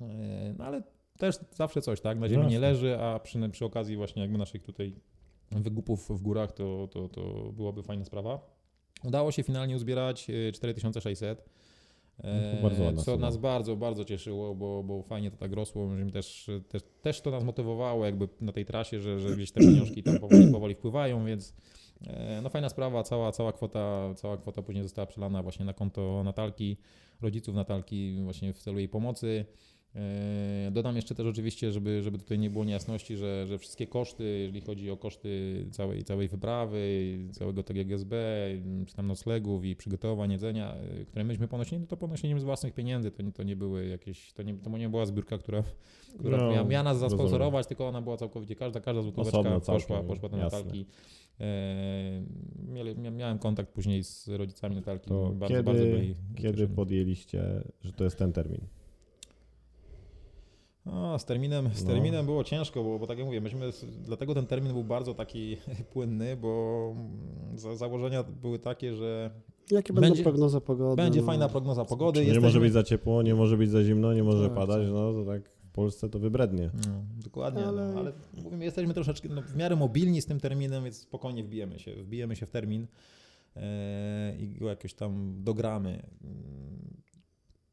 Yy, No ale też zawsze coś, tak? Na ziemi nie leży, a przy, przy okazji właśnie jakby naszych tutaj wygupów w górach, to, to, to byłaby fajna sprawa. Udało się finalnie uzbierać y, 4600. No to bardzo ładna co nas bardzo, bardzo cieszyło, bo, bo fajnie to tak rosło, też, też, też to nas motywowało jakby na tej trasie, że, że gdzieś te pieniążki tam powoli, powoli wpływają, więc e, no fajna sprawa, cała, cała, kwota, cała kwota później została przelana właśnie na konto Natalki, rodziców Natalki właśnie w celu jej pomocy. E, Dodam jeszcze też oczywiście, żeby, żeby tutaj nie było niejasności, że, że wszystkie koszty, jeżeli chodzi o koszty całej, całej wyprawy, całego TGSB, czy tam noclegów i przygotowań, jedzenia, e, które myśmy ponosili, no to ponosiliśmy z własnych pieniędzy, to nie, to nie były jakieś, to nie, to nie była zbiórka, która, która No, miała, miała nas rozumiem. zasponsorować, tylko ona była całkowicie, każda, każda złotóweczka Osobno poszła, poszła do. Natalki. E, mieli- miałem kontakt później z rodzicami Natalki, To bardzo, kiedy- bardzo byli Kiedy podjęliście, że to jest ten termin? A, z terminem, z No. terminem było ciężko, bo, bo tak jak mówię, myśmy, dlatego ten termin był bardzo taki płynny, bo mm, za, założenia były takie, że Jakie będą Będzie- prognoza pogody? będzie no. fajna prognoza pogody. Nie jesteśmy- może być za ciepło, nie może być za zimno, nie może Tak, padać, tak. no to tak w Polsce to wybrednie. No, dokładnie, ale... Ale- No, ale mówimy, jesteśmy troszeczkę no, w miarę mobilni z tym terminem, więc spokojnie wbijemy się, wbijemy się w termin e, i go jakoś tam dogramy.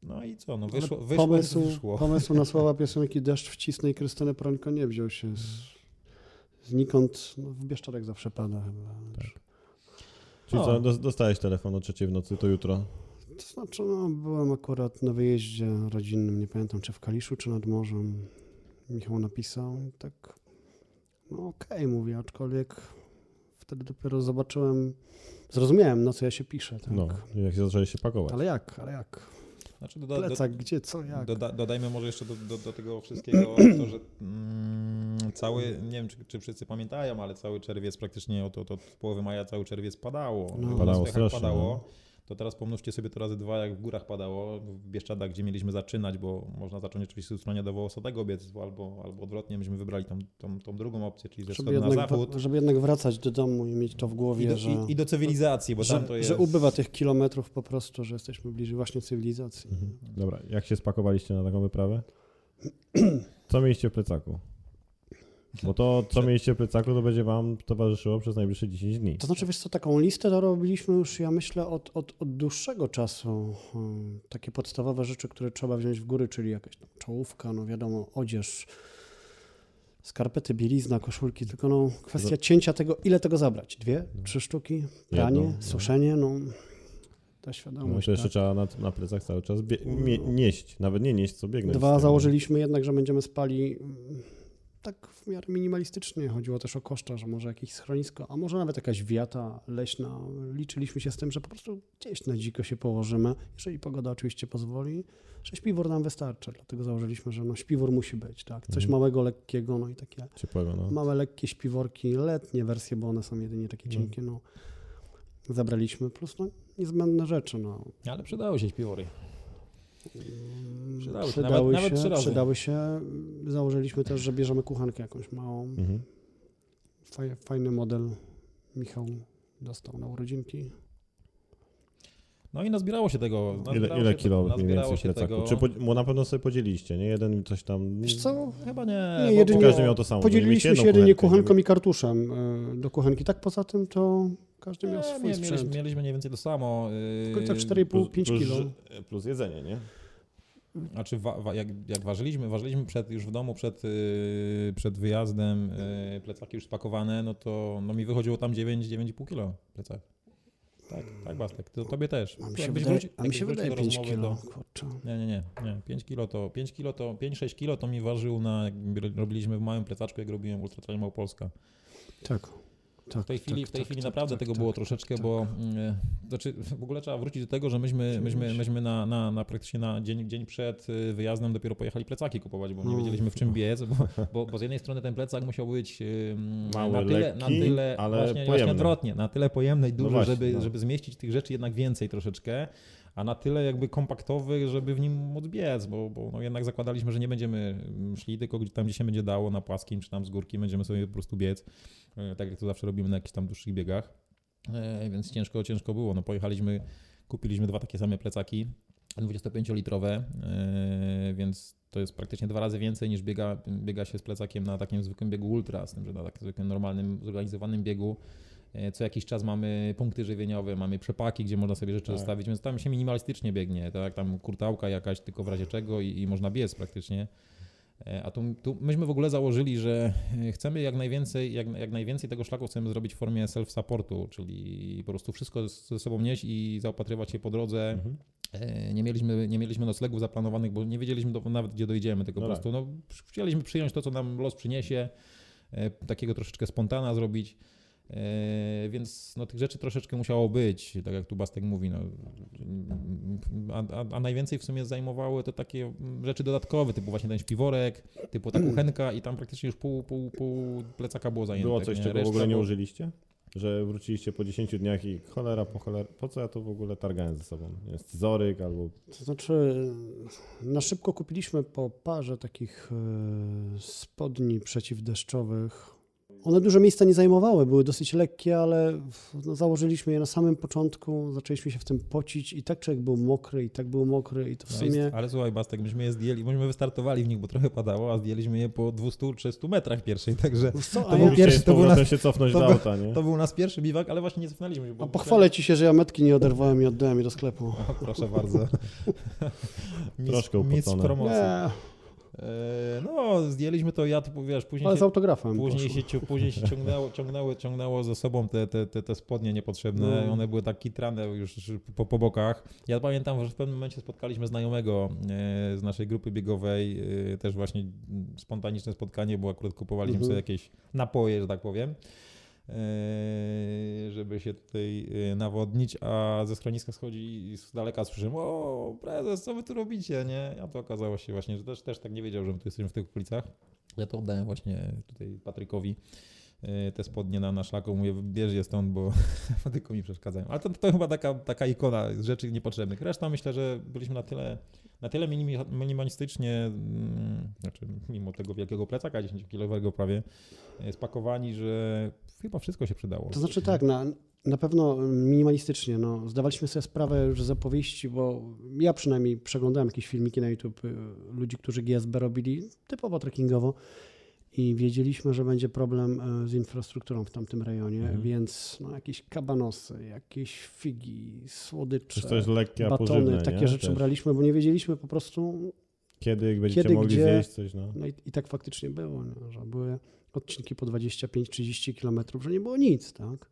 No i co, no wyszło, wyszło, pomysł, wyszło. pomysł na słowa piosenki Deszcz wcisnę i Krystynę Prońko nie wziął się z, znikąd. No, w Bieszczadek zawsze pada chyba. Tak. Czyli O. co, dos- dostałeś telefon o trzeciej w nocy, to jutro. To znaczy, no, byłem akurat na wyjeździe rodzinnym, nie pamiętam czy w Kaliszu, czy nad morzem. Michał napisał i tak, no okej, mówię, aczkolwiek wtedy dopiero zobaczyłem, zrozumiałem, na co ja się piszę. Tak. No, jak się zaczęli się pakować. Ale jak, ale jak? Znaczy, doda, do, Plecak, gdzie, co, jak? Doda, dodajmy może jeszcze do, do, do tego wszystkiego to, że mm, cały, nie wiem czy, czy wszyscy pamiętają, ale cały czerwiec praktycznie od, od, od połowy maja cały czerwiec padało. No. Padało strasznie, padało. no. To teraz pomnóżcie sobie to razy dwa, jak w górach padało, w Bieszczadach, gdzie mieliśmy zaczynać, bo można zacząć oczywiście od stronie do Wołosowego biec, albo, albo odwrotnie, myśmy wybrali tą, tą, tą drugą opcję, czyli ze wschodu na zachód. żeby jednak wracać do domu i mieć to w głowie, I do, że, i, I do cywilizacji, bo że, tam to jest... że ubywa tych kilometrów po prostu, że jesteśmy bliżej właśnie cywilizacji. Mhm. Dobra, jak się spakowaliście na taką wyprawę? Co mieliście w plecaku? Bo to, co mieliście w plecaku, to będzie wam towarzyszyło przez najbliższe 10 dni. To znaczy, wiesz co, taką listę to robiliśmy już, ja myślę, od, od, od dłuższego czasu. Hmm, Takie podstawowe rzeczy, które trzeba wziąć w góry, czyli jakaś tam czołówka, no wiadomo, odzież, skarpety, bielizna, koszulki, tylko no kwestia No. cięcia tego, ile tego zabrać? Dwie, trzy sztuki, pranie, Jedną, no. suszenie, no ta No świadomość. to jeszcze tak. trzeba na, na plecach cały czas bie- mie- nieść, nawet nie nieść, co biegnąć. Dwa założyliśmy jednak, że będziemy spali mm, tak w miarę minimalistycznie. Chodziło też o koszta, że może jakieś schronisko, a może nawet jakaś wiata leśna. Liczyliśmy się z tym, że po prostu gdzieś na dziko się położymy, jeżeli pogoda oczywiście pozwoli, że śpiwór nam wystarczy. Dlatego założyliśmy, że no śpiwór musi być, tak? Coś Mhm. małego, lekkiego, no i takie Ciepłego, no. małe, lekkie śpiworki, letnie wersje, bo one są jedynie takie Mhm. cienkie, no. Zabraliśmy, plus no, niezbędne rzeczy, no. Ale przydały się śpiwory. Przydały się, Przydały, nawet- nawet się, razy. przydały się. Założyliśmy też, że bierzemy kuchenkę jakąś małą. Mhm. Faj, fajny model Michał dostał na urodzinki. No i nazbierało się tego. Ile, nazbierało ile się kilo tego, mniej więcej się plecaku? tego. Czy po, bo na pewno sobie podzieliście, nie? Jeden coś tam... Wiesz co, Chyba nie. Nie, bo- jedynie- Każdy miał to samo. podzieliliśmy się jedynie kuchenką i kartuszem y, do kuchenki. Tak poza tym to każdy miał Nie, swój nie, sprzęt. mieliśmy, mieliśmy mniej więcej to samo. W Yy, końcach 4,5-5 plus, kilo. Plus jedzenie, nie? Znaczy, wa, wa, jak, jak ważyliśmy, ważyliśmy przed, już w domu przed, yy, przed wyjazdem, yy, plecaki już spakowane, no to no mi wychodziło tam 9, 9,5 kilo plecak. Tak, tak, Bastek, to tobie też. A mi się Jakbyś wydaje, wróci- a mi się wydaje do 5 rozmowy kilo. do-. Nie, nie, nie, nie. 5 kilo to 5 kilo to 5-6 kilo to mi ważył na jak robiliśmy w małym plecaczku, jak robiłem Ultra Trail Małopolska. Tak. Tak W tej chwili, tak, w tej tak, chwili tak, naprawdę tak, tego tak, było tak, troszeczkę, tak. bo mm, znaczy w ogóle trzeba wrócić do tego, że myśmy, myśmy, myśmy na, na, na praktycznie na dzień, dzień przed y, wyjazdem dopiero pojechali plecaki kupować, bo nie No. wiedzieliśmy w czym biec, bo, bo, bo z jednej strony ten plecak musiał być Mały, na tyle, na lekki, tyle ale właśnie, właśnie pojemny. odwrotnie, na tyle pojemny i duży, właśnie, żeby, no. żeby zmieścić tych rzeczy jednak więcej troszeczkę, a na tyle jakby kompaktowy, żeby w nim móc biec, bo, bo no jednak zakładaliśmy, że nie będziemy szli tylko tam, gdzie się będzie dało, na płaskim czy tam z górki, będziemy sobie po prostu biec, e, tak jak to zawsze robimy na jakichś tam dłuższych biegach, E, więc ciężko, ciężko było. No pojechaliśmy, kupiliśmy dwa takie same plecaki, 25-litrowe, e, więc to jest praktycznie dwa razy więcej niż biega, biega się z plecakiem na takim zwykłym biegu ultra, z tym, że na takim zwykłym, normalnym, zorganizowanym biegu co jakiś czas mamy punkty żywieniowe, mamy przepaki, gdzie można sobie rzeczy Tak. zostawić, więc tam się minimalistycznie biegnie, tak, tam kurtałka jakaś tylko w razie czego i, i można biec praktycznie. E, A tu, tu myśmy w ogóle założyli, że e, chcemy jak najwięcej, jak, jak najwięcej tego szlaku chcemy zrobić w formie self-supportu, czyli po prostu wszystko ze sobą nieść i zaopatrywać się po drodze. Mhm. E, Nie mieliśmy, nie mieliśmy noclegów zaplanowanych, bo nie wiedzieliśmy do, nawet gdzie dojdziemy, tylko No po tak. prostu no, chcieliśmy przyjąć to, co nam los przyniesie, e, takiego troszeczkę spontana zrobić. E, Więc no, tych rzeczy troszeczkę musiało być, tak jak tu Bastek mówi. No, a, a, a najwięcej w sumie zajmowały to takie rzeczy dodatkowe, typu właśnie ten śpiworek, typu ta kuchenka i tam praktycznie już pół, pół, pół plecaka było zajęte. Było coś, nie? czego w Reszta ogóle nie użyliście? Że wróciliście po 10 dniach i cholera po cholera, po co ja to w ogóle targałem ze sobą? Jest scyzoryk albo... To znaczy, na szybko kupiliśmy po parze takich e, spodni przeciwdeszczowych. One dużo miejsca nie zajmowały, były dosyć lekkie, ale no, założyliśmy je na samym początku, zaczęliśmy się w tym pocić i tak człowiek był mokry, i tak był mokry i to w No sumie... ale słuchaj, Bastek, myśmy je zdjęli, myśmy wystartowali w nich, bo trochę padało, a zdjęliśmy je po 200-300 metrach pierwszej, także co, to był ja, pierwszy- to był nas- się cofnąć to do był- auta, nie? to był nasz pierwszy biwak, ale właśnie nie cofnęliśmy się. Bo a pochwalę ci się, że ja metki nie oderwałem i oddałem je do sklepu. O, proszę bardzo. Troszkę upocone. promocji. Nie, No, zdjęliśmy to, ja to wiesz, później ale z autografem później poszło. się, później się ciągnęło, ciągnęło, ciągnęło ze sobą te, te, te, te spodnie niepotrzebne, No. one były tak kitrane już po, po bokach. Ja pamiętam, że w pewnym momencie spotkaliśmy znajomego e, z naszej grupy biegowej, e, też właśnie spontaniczne spotkanie, bo akurat kupowaliśmy Mhm. sobie jakieś napoje, że tak powiem. E, żeby się tutaj e, nawodnić, a ze schroniska schodzi i z daleka słyszymy, o prezes, co wy tu robicie, nie? A to okazało się właśnie, że też, też tak nie wiedział, że my tu jesteśmy w tych okolicach. Ja to oddałem właśnie tutaj Patrykowi, e, te spodnie na, na szlaku, mówię, bierz je stąd, bo, tylko mi przeszkadzają. Ale to, to chyba taka, taka ikona rzeczy niepotrzebnych. Reszta myślę, że byliśmy na tyle, na tyle minimalistycznie, mm, znaczy mimo tego wielkiego plecaka 10-kilowego prawie, e, spakowani, że chyba wszystko się przydało. To znaczy tak, na, na pewno minimalistycznie. No, zdawaliśmy sobie sprawę już z opowieści, bo ja przynajmniej przeglądałem jakieś filmiki na YouTube y, ludzi, którzy GSB robili typowo trekkingowo i wiedzieliśmy, że będzie problem e, z infrastrukturą w tamtym rejonie, Mhm. więc no, jakieś kabanosy, jakieś figi, słodycze, jest lekkie, batony, pożywne, takie nie? rzeczy Też. braliśmy, bo nie wiedzieliśmy po prostu, Kiedy będziecie Kiedy, mogli gdzie? zjeść coś, no. no i, i tak faktycznie było, nie? że były odcinki po 25-30 kilometrów, że nie było nic, tak?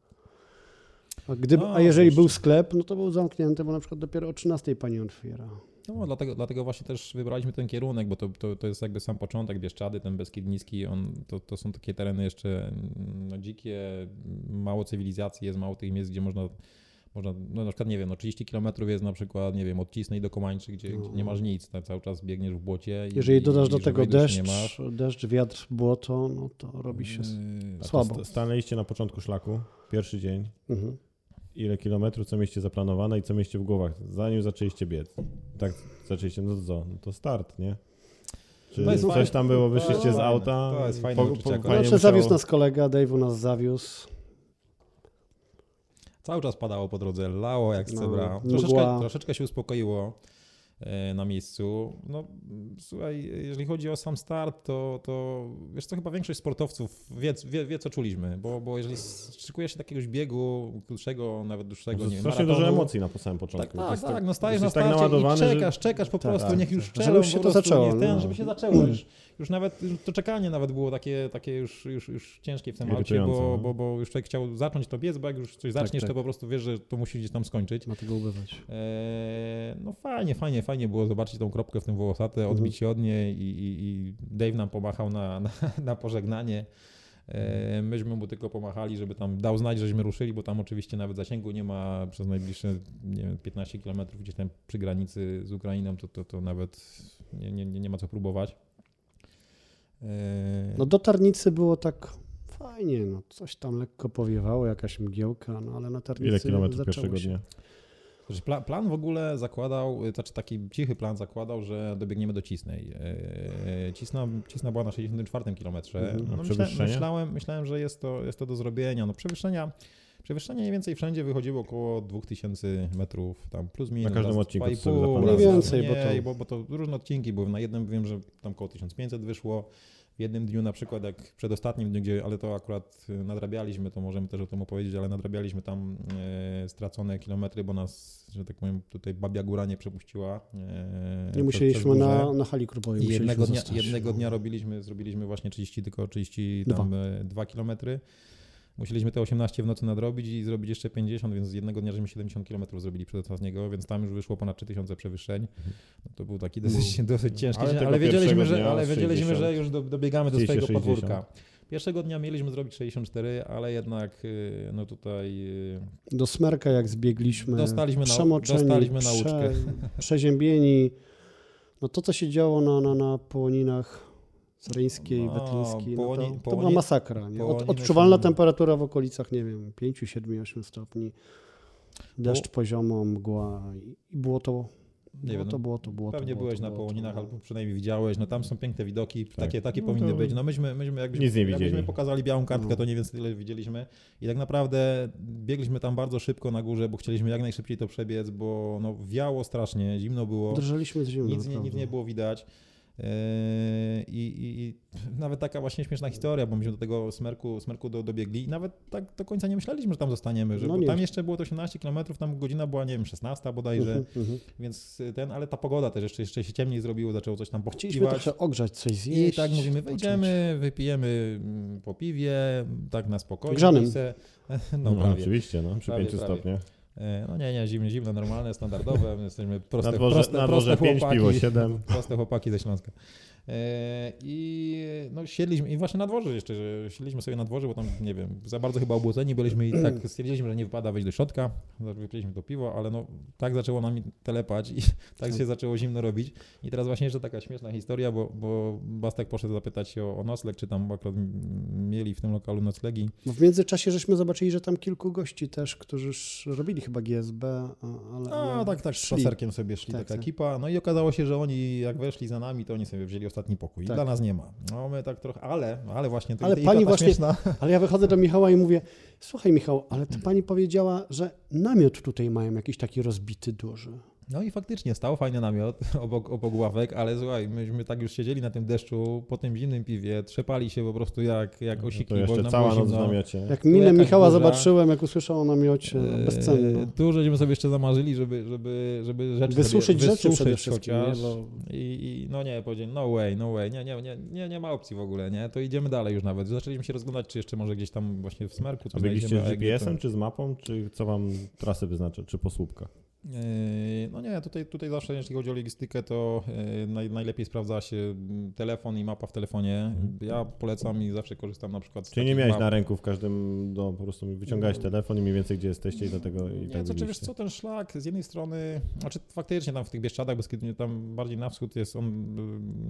A, gdyby, No, a jeżeli był sklep, no to był zamknięty, bo na przykład dopiero o 13 pani otwiera. No, dlatego, dlatego właśnie też wybraliśmy ten kierunek, bo to, to, to jest jakby sam początek Bieszczady, ten Beskid Niski, on, to, to są takie tereny jeszcze mm, no, dzikie, mało cywilizacji, jest mało tych miejsc, gdzie można, można no na przykład, nie wiem, no 30 km jest na przykład, nie wiem, od Cisnej do Komańczy, gdzie, gdzie nie masz nic, tak, cały czas biegniesz w błocie. i- Jeżeli dodasz i do tego deszcz, deszcz, wiatr, błoto, no to robi się... Yy, Słabo. sta- Stanęliście na początku szlaku, pierwszy dzień. Mhm. Ile kilometrów, co mieście zaplanowane i co mieście w głowach, zanim zaczęliście biec? Tak zaczęliście, no to co? No to start, nie? Czy jest coś fajne. tam było, wyszliście z auta? To jest fajne uczucie akurat. fajnie Znaczy, musiało- zawiózł nas kolega, Dave'u nas zawiózł. Cały czas padało po drodze, lało jak z No, cebra. mgła. Troszeczkę, troszeczkę się uspokoiło na miejscu. No słuchaj, jeżeli chodzi o sam start, to, to wiesz co, chyba większość sportowców wie, wie, wie co czuliśmy, bo, bo jeżeli szykuje się takiegoś biegu krótszego, nawet dłuższego, nie wiem, strasznie maratonu, dużo emocji na po samym Tak, początku. Tak, jest tak, no stajesz na tak starcie i naładowany, że- czekasz, czekasz po Tak, prostu, tak, niech już tak. strzelą Żeby już się to prostu, zaczęło, niech ten, no. żeby się zaczęło. Już, już nawet już to czekanie nawet było takie, takie już, już, już ciężkie w tym aucie, bo, no. bo, bo już człowiek chciał zacząć to biec, bo jak już coś zaczniesz, tak. to po prostu wiesz, że to musi gdzieś tam skończyć. Ma tego ubywać. Eee, no fajnie, fajnie, fajnie było zobaczyć tą kropkę w tym Wołosate, Mhm. odbić się od niej i, i, i Dave nam pomachał na, na, na pożegnanie. Eee, myśmy mu tylko pomachali, żeby tam dał znać, żeśmy ruszyli, bo tam oczywiście nawet zasięgu nie ma przez najbliższe nie wiem, 15 km gdzieś tam przy granicy z Ukrainą, to, to, to nawet nie, nie, nie ma co próbować. Eee, No do Tarnicy było tak fajnie, no coś tam lekko powiewało, jakaś mgiełka, no ale na Tarnicy Ile kilometrów pierwszego się. dnia? Znaczy pla, plan w ogóle zakładał, y, znaczy taki cichy plan zakładał, że dobiegniemy do Cisnej. Yy, Cisna, Cisna była na 64 kilometrze. Mhm. A No, myśla, myślałem, myślałem, że jest to, jest to do zrobienia. No przewyższenia, przewyższenie mniej więcej wszędzie wychodziło około 2000 metrów, tam plus minus. każdym raz odcinku 2,5, sobie zaplanowałem. raz- Mniej więcej, nie, bo to- bo, bo to różne odcinki były. Na jednym wiem, że tam około 1500 wyszło. Jednym dniu na przykład, jak przedostatnim dniu, gdzie, ale to akurat y, nadrabialiśmy, to możemy też o tym opowiedzieć, ale nadrabialiśmy tam e, stracone kilometry, bo nas, że tak powiem, tutaj babia góra nie przepuściła. E, Nie musieliśmy na, na hali krupowej. Jednego dnia, jednego dnia robiliśmy, zrobiliśmy właśnie 30, tylko 32 kilometry. Musieliśmy te 18 w nocy nadrobić i zrobić jeszcze 50, więc z jednego dnia żeśmy 70 km zrobili przedostatniego, więc tam już wyszło ponad 3000 przewyższeń. No to był taki dosyć, dosyć ciężki Ale ale wiedzieliśmy, że, ale wiedzieliśmy, 60. że już do, dobiegamy do swojego 60. podwórka. Pierwszego dnia mieliśmy zrobić 64, ale jednak y, no tutaj y, Do Smerka jak zbiegliśmy, Dostaliśmy na- przemoczeni, dostaliśmy nauczkę. przeziębieni. No to, co się działo na, na, na połoninach Zreńskiej, No, Wetlińskiej, no to, to była masakra. Nie? Od, odczuwalna temperatura w okolicach, nie wiem, 5, 7, 8 stopni. Deszcz poziomo, mgła i było to, Nie było wiem, to, no, było to, było to. Pewnie było byłeś to, na Połoninach, albo przynajmniej widziałeś, no tam są piękne widoki, takie, takie No powinny to- być. No myśmy, myśmy jakbyśmy, Nic nie jakbyśmy widzieli. pokazali białą kartkę, No. to nie wiem tyle widzieliśmy. I tak naprawdę biegliśmy tam bardzo szybko na górze, bo chcieliśmy jak najszybciej to przebiec, bo no, wiało strasznie, zimno było, Drżeliśmy z zimna. nic, nie, nic nie było widać. Yy, I, i, I nawet taka właśnie śmieszna historia, bo myśmy do tego smerku, smerku do, dobiegli i nawet tak do końca nie myśleliśmy, że tam zostaniemy, że No tam jeszcze było to 18 km, tam godzina była, nie wiem, 16 bodajże, Mhm, mhm. więc ten, ale ta pogoda też jeszcze, jeszcze się ciemniej zrobiło, zaczęło coś tam Chcieliśmy pochciwać. trochę ogrzać, coś zjeść. I tak mówimy, wejdziemy, wypijemy mm, po piwie, tak na spokojnie. Grzanym. no, No, prawie. oczywiście, no, przy Prawie, 5 prawie. stopniach. E, No nie, nie, zimne, zimne, normalne, standardowe. My jesteśmy proste, Na dworze, proste, na proste dworze 5 chłopaki. piwo 7. Proste chłopaki ze Śląska. E, I no, siedliśmy, i właśnie na dworze jeszcze, że siedliśmy sobie na dworze, bo tam, nie wiem, za bardzo chyba obłodzeni byliśmy i tak stwierdziliśmy, że nie wypada wejść do środka, wypiliśmy to piwo, ale no tak zaczęło nami telepać i tak się zaczęło zimno robić. I teraz właśnie jeszcze taka śmieszna historia, bo, bo Bastek poszedł zapytać się o, o nocleg, czy tam akurat mieli w tym lokalu noclegi. No w międzyczasie żeśmy zobaczyli, że tam kilku gości też, którzy już robili chyba GSB, ale... Ale tak, tak, z sobie szli Tak, taka tak. ekipa. No i okazało się, że oni jak weszli za nami, to oni sobie wzięli ostatni pokój. Tak. Dla nas nie ma. No my tak trochę, ale, ale właśnie to, Ale i, i pani ta właśnie- śmieszna, Ale ja wychodzę do Michała i mówię, słuchaj Michał, ale to pani powiedziała, że namiot tutaj mają jakiś taki rozbity duży. No i faktycznie stał fajny namiot obok, obok ławek, ale słuchaj, myśmy tak już siedzieli na tym deszczu, po tym zimnym piwie, trzepali się po prostu jak, jak osiki, To bo jeszcze nam cała noc w namiocie. Jak minę Michała burza. zobaczyłem, jak usłyszał o namiocie, Eee, bezcenny. Tu żeśmy sobie jeszcze zamarzyli, żeby, żeby, żeby rzeczy Wysuszyć sobie, rzeczy przede wszystkim. chociaż. Nie? Bo I, I no nie, powiedzieli, no way, no way, nie, nie, nie, nie, nie ma opcji w ogóle, nie, to idziemy dalej już nawet. Zaczęliśmy się rozglądać, czy jeszcze może gdzieś tam właśnie w Smerku A coś biegliście z GPS-em, to- czy z mapą, czy co wam trasy wyznacza, czy po słupkach? Yy, No nie, tutaj, tutaj zawsze jeśli chodzi o logistykę, to yy, naj, najlepiej sprawdza się mm, telefon i mapa w telefonie. Ja polecam i zawsze korzystam na przykład z Czyli nie miałeś map. na ręku w każdym, no po prostu wyciągałeś telefon i mniej więcej gdzie jesteście i do tego i Nie, tak to czy wiesz co, ten szlak z jednej strony, znaczy faktycznie tam w tych Bieszczadach, Beskidzie, tam bardziej na wschód jest on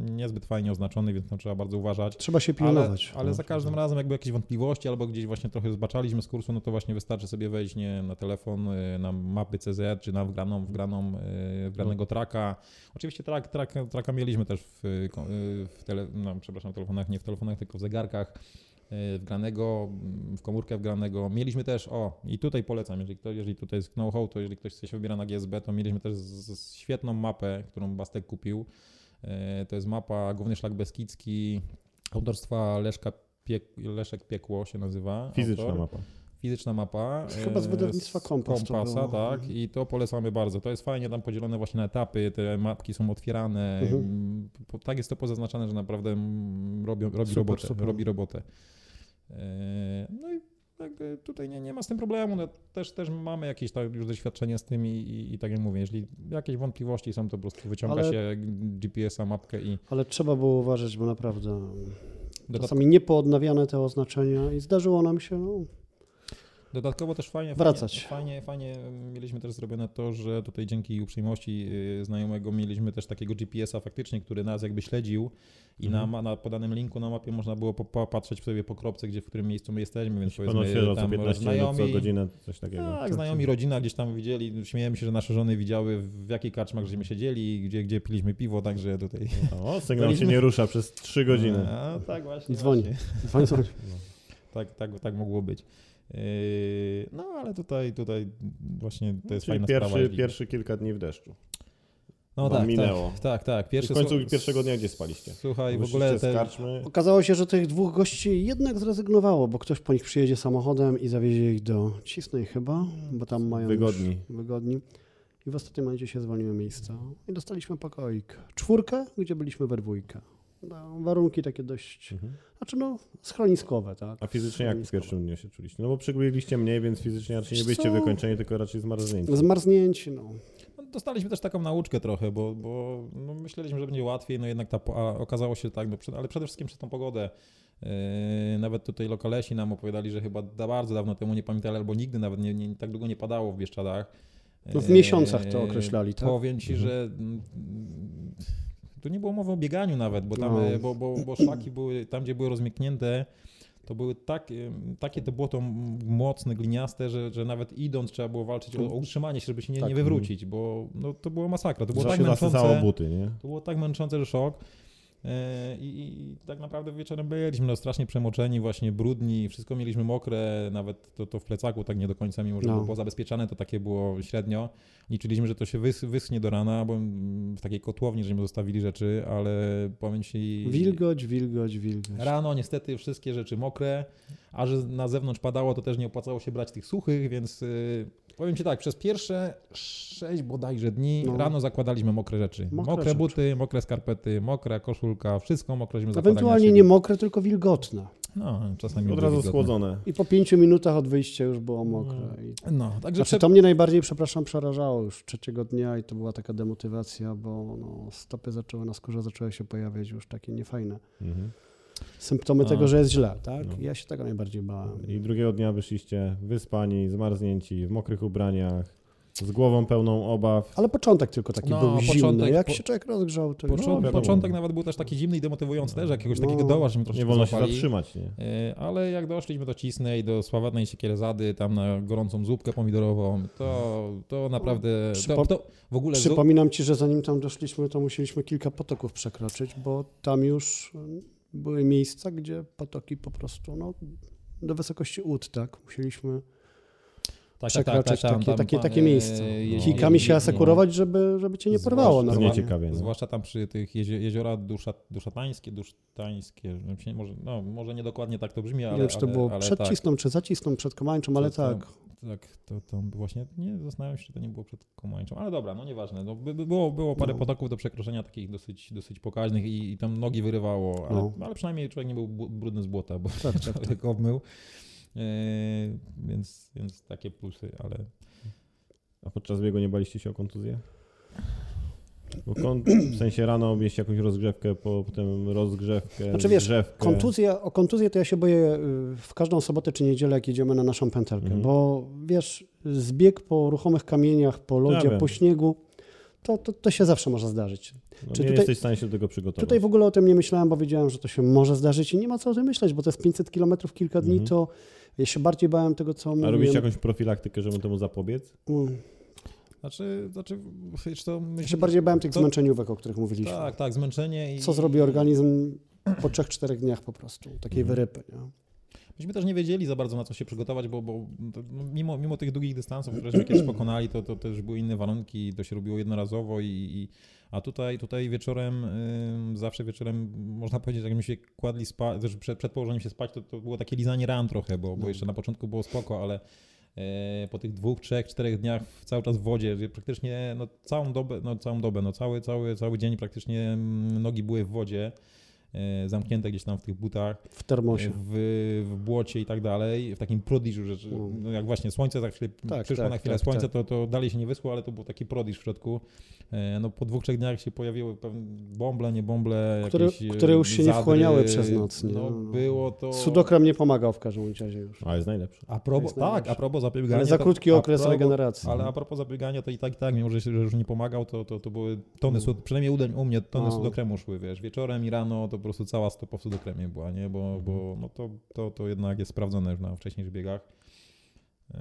y, niezbyt fajnie oznaczony, więc tam trzeba bardzo uważać. trzeba się Ale, pilnować. ale za każdym razem jakby jakieś wątpliwości albo gdzieś właśnie trochę zbaczaliśmy z kursu, no to właśnie wystarczy sobie wejść nie, na telefon, na mapy CZ, czy na wgraną, wgraną, y, wgranego traka. Oczywiście trak, traka mieliśmy też w, ko- y, w tele, no, przepraszam, w telefonach, nie w telefonach, tylko w zegarkach wgranego, mm, w komórkę wgranego. Mieliśmy też, o i tutaj polecam, jeżeli ktoś, jeżeli tutaj jest know-how, to jeżeli ktoś się wybiera na GSB, to mieliśmy też z, z świetną mapę, którą Bastek kupił. To jest mapa Główny Szlak Beskidzki autorstwa Leszka Piek, Leszek Piekło się nazywa. Fizyczna autor. mapa. Fizyczna mapa. Chyba z e, wydawnictwa Kompas Kompasa, tak. Mhm. I to polecamy bardzo. To jest fajnie tam podzielone właśnie na etapy, te mapki są otwierane. Mhm. Tak jest to pozaznaczane, że naprawdę robi, robi, Super, robotę, super. robi robotę. E, No i jakby tutaj nie, nie ma z tym problemu. No, też, też mamy jakieś tak już doświadczenie z tym i, i, i tak jak mówię, jeśli jakieś wątpliwości są, to po prostu wyciąga Ale- się GPS-a, mapkę i Ale trzeba było uważać, bo naprawdę dodat- czasami niepoodnawiane te oznaczenia i zdarzyło nam się, no, Dodatkowo też fajnie, Wracać. Fajnie, fajnie, fajnie mieliśmy też zrobione to, że tutaj dzięki uprzejmości y, znajomego mieliśmy też takiego GPS-a faktycznie, który nas jakby śledził i Mhm. na, na podanym linku na mapie można było po- popatrzeć sobie po kropce, gdzie, w którym miejscu my jesteśmy, więc powiedzmy świeżo, co tam 15 minut, co znajomi, godzinę, coś takiego. tak, znajomi, rodzina gdzieś tam widzieli, śmiejemy się, że nasze żony widziały w jakich karczmach żeśmy siedzieli, gdzie, gdzie piliśmy piwo, także tutaj... O, sygnał się nie rusza przez 3 godziny. A, tak właśnie. Dzwoni. właśnie. Dzwoń. Tak, tak, tak mogło być. Yy, No ale tutaj, tutaj właśnie to jest Czyli fajna pierwszy, sprawa. pierwszy kilka dni w deszczu. no wam tak, minęło. Tak, tak, tak. I Pierwszy w końcu pierwszego dnia gdzie spaliście? Słuchaj, w ogóle te. Okazało się, że tych dwóch gości jednak zrezygnowało, bo ktoś po nich przyjedzie samochodem i zawiezie ich do Cisnej chyba, bo tam mają Wygodni. Wygodni. I w ostatnim momencie się zwolniły miejsca i dostaliśmy pokoik. Czwórkę, gdzie byliśmy we dwójkę. No, warunki takie dość, Mhm. znaczy no, schroniskowe, tak. A fizycznie jak w pierwszym dniu się czuliście? No bo przybiegliście mniej, więc fizycznie raczej nie byliście wykończeni, tylko raczej zmarznięci. Zmarznięci, no. no, dostaliśmy też taką nauczkę trochę, bo, bo no, myśleliśmy, że będzie łatwiej, no jednak ta, a okazało się tak, no, przed, ale przede wszystkim przez tą pogodę. Yy, nawet tutaj lokalesi nam opowiadali, że chyba da bardzo dawno temu nie pamiętali, albo nigdy nawet nie, nie, tak długo nie padało w Bieszczadach. No w Yy, miesiącach to określali, tak? Powiem ci, że mm, tu nie było mowy o bieganiu nawet, bo tam, No. e, bo, bo, bo szlaki były, tam gdzie były rozmięknięte, to były tak, em, takie to błoto mocne, gliniaste, że, że nawet idąc trzeba było walczyć o, o utrzymanie się, żeby się nie, Tak. nie wywrócić, bo no, to było masakra. To było tak męczące. buty, nie? To było tak męczące, że szok. E, I, i, tak naprawdę wieczorem byliśmy no, strasznie przemoczeni, właśnie brudni, wszystko mieliśmy mokre, nawet to, to w plecaku tak nie do końca, mimo że No. było pozabezpieczane, to takie było średnio. Liczyliśmy, że to się wys, wyschnie do rana, bo w takiej kotłowni, żeśmy zostawili rzeczy, ale powiem ci... Wilgoć, wilgoć, wilgoć. Rano niestety wszystkie rzeczy mokre, a że na zewnątrz padało, to też nie opłacało się brać tych suchych, więc y, powiem Ci tak, przez pierwsze sześć bodajże dni No. rano zakładaliśmy mokre rzeczy. Mokre Mokre, rzeczy. buty, mokre skarpety, mokra koszulka, wszystko mokreśmy zakładali Ewentualnie nie mokre, tylko wilgotne. No, czasami Od razu schłodzone. I po pięciu minutach od wyjścia już było mokre. I... No, także Znaczy, prze... to mnie najbardziej, przepraszam, przerażało już trzeciego dnia i to była taka demotywacja, bo no, stopy zaczęły na skórze, zaczęły się pojawiać już takie niefajne Mhm. Symptomy A, tego, że jest źle, tak? no. Ja się tego najbardziej bałem. I drugiego dnia wyszliście wyspani, zmarznięci, w mokrych ubraniach, z głową pełną obaw. Ale początek tylko taki No, był zimny. początek- Jak po- się człowiek rozgrzał, to Począ- już... wiadomo. początek nawet był też taki zimny i demotywujący też, jakiegoś No. takiego doła, że troszeczkę Nie wolno się złapali. zatrzymać, nie? E, Ale jak doszliśmy do Cisnej, do sławetnej Siekierzady, tam na gorącą zupkę pomidorową, to, to naprawdę, Przypo- to w ogóle zup, Przypominam ci, że zanim tam doszliśmy, to musieliśmy kilka potoków przekroczyć, bo tam już były miejsca, gdzie potoki po prostu no, do wysokości łód, tak? Musieliśmy tak, przekroczyć takie- takie- takie e, miejsca. jeździ- Kijkami się jeździ- asekurować, żeby, żeby cię nie porwało Zwłaszcza- nieciekawie, no. Zwłaszcza tam przy tych jezie, jeziora dusza, duszatańskie, dusztańskie, się- może, no, może niedokładnie tak to brzmi, ale, nie wiem, czy to było ale przed tak, Cisną, czy za Cisną, przed Komańczą, ale To- to- tak. Tak, to, to właśnie, nie, zastanawiam się, czy to nie było przed Komańczą, ale dobra, no nieważne, no, by, by było, było parę No. potoków do przekroczenia takich dosyć, dosyć pokaźnych i, i tam nogi wyrywało, ale, No. ale przynajmniej człowiek nie był brudny z błota, bo Tak, tak, tak. obmył, e, więc, więc takie plusy, ale A podczas biegu nie baliście się o kontuzję? Bo kon... W sensie rano mieliście jakąś rozgrzewkę, po- potem rozgrzewkę, Znaczy, wiesz, zgrzewkę. Kontuzja, o kontuzję to ja się boję y, w każdą sobotę czy niedzielę, jak jedziemy na naszą pętelkę, Mhm. bo wiesz, zbieg po ruchomych kamieniach, po lodzie, wiem. po śniegu, to, to, to się zawsze może zdarzyć. No, czy nie tutaj- jesteś w stanie się do tego przygotować. Tutaj w ogóle o tym nie myślałem, bo wiedziałem, że to się może zdarzyć i nie ma co o tym myśleć, bo to jest 500 km kilka dni, Mhm. to ja się bardziej bałem tego, co A mówiłem. robicie jakąś profilaktykę, żeby temu zapobiec? Mm. znaczy, znaczy wiesz to... Ja myślę, się bardziej bałem tych to- zmęczeniówek, o których mówiliśmy. Tak, tak, zmęczenie i... Co zrobi organizm po 3-4 dniach po prostu, takiej Mhm. wyrypy. Nie? Myśmy też nie wiedzieli za bardzo na co się przygotować, bo, bo to, no, mimo, mimo tych długich dystansów, któreśmy kiedyś pokonali, to, to też były inne warunki, to się robiło jednorazowo i, i a tutaj, tutaj wieczorem, ym, zawsze wieczorem, można powiedzieć, jak my się kładli spać, też przed, przed położeniem się spać, to, to było takie lizanie ran trochę, bo, bo No. jeszcze na początku było spoko, ale e, po tych dwóch, trzech, czterech dniach cały czas w wodzie, że praktycznie no, całą dobę, no całą dobę, no cały, cały, cały dzień praktycznie mm, nogi były w wodzie, zamknięte gdzieś tam w tych butach W termosie. w, w błocie i tak dalej, w takim prodiżu, że, że No. no jak właśnie słońce za chwilę Tak, przyszło tak, na chwilę tak, słońce, tak. To, to dalej się nie wyschło, ale to był taki prodiż w środku. E, No po dwóch, trzech dniach się pojawiły pewne bąble, nie bąble, Które- jakieś e, które już się nie zadry. wchłaniały przez noc, nie? No, No. było to... Sudokrem nie pomagał w każdym razie już. A jest najlepszy. A propos, jest tak, najlepsze. a propos zapobiegania... Ale za to- krótki a okres propos- regeneracji. Ale a propos zapobiegania, to i tak, i tak, mimo że, się- że już nie pomagał, to, to, to były tony, No. sud, przynajmniej u, u mnie tony No. sudokremu szły, wiesz, wieczorem i rano to po prostu cała stopa w sudokremie była, nie, bo, bo no to, to, to jednak jest sprawdzone już na wcześniejszych biegach. Yy,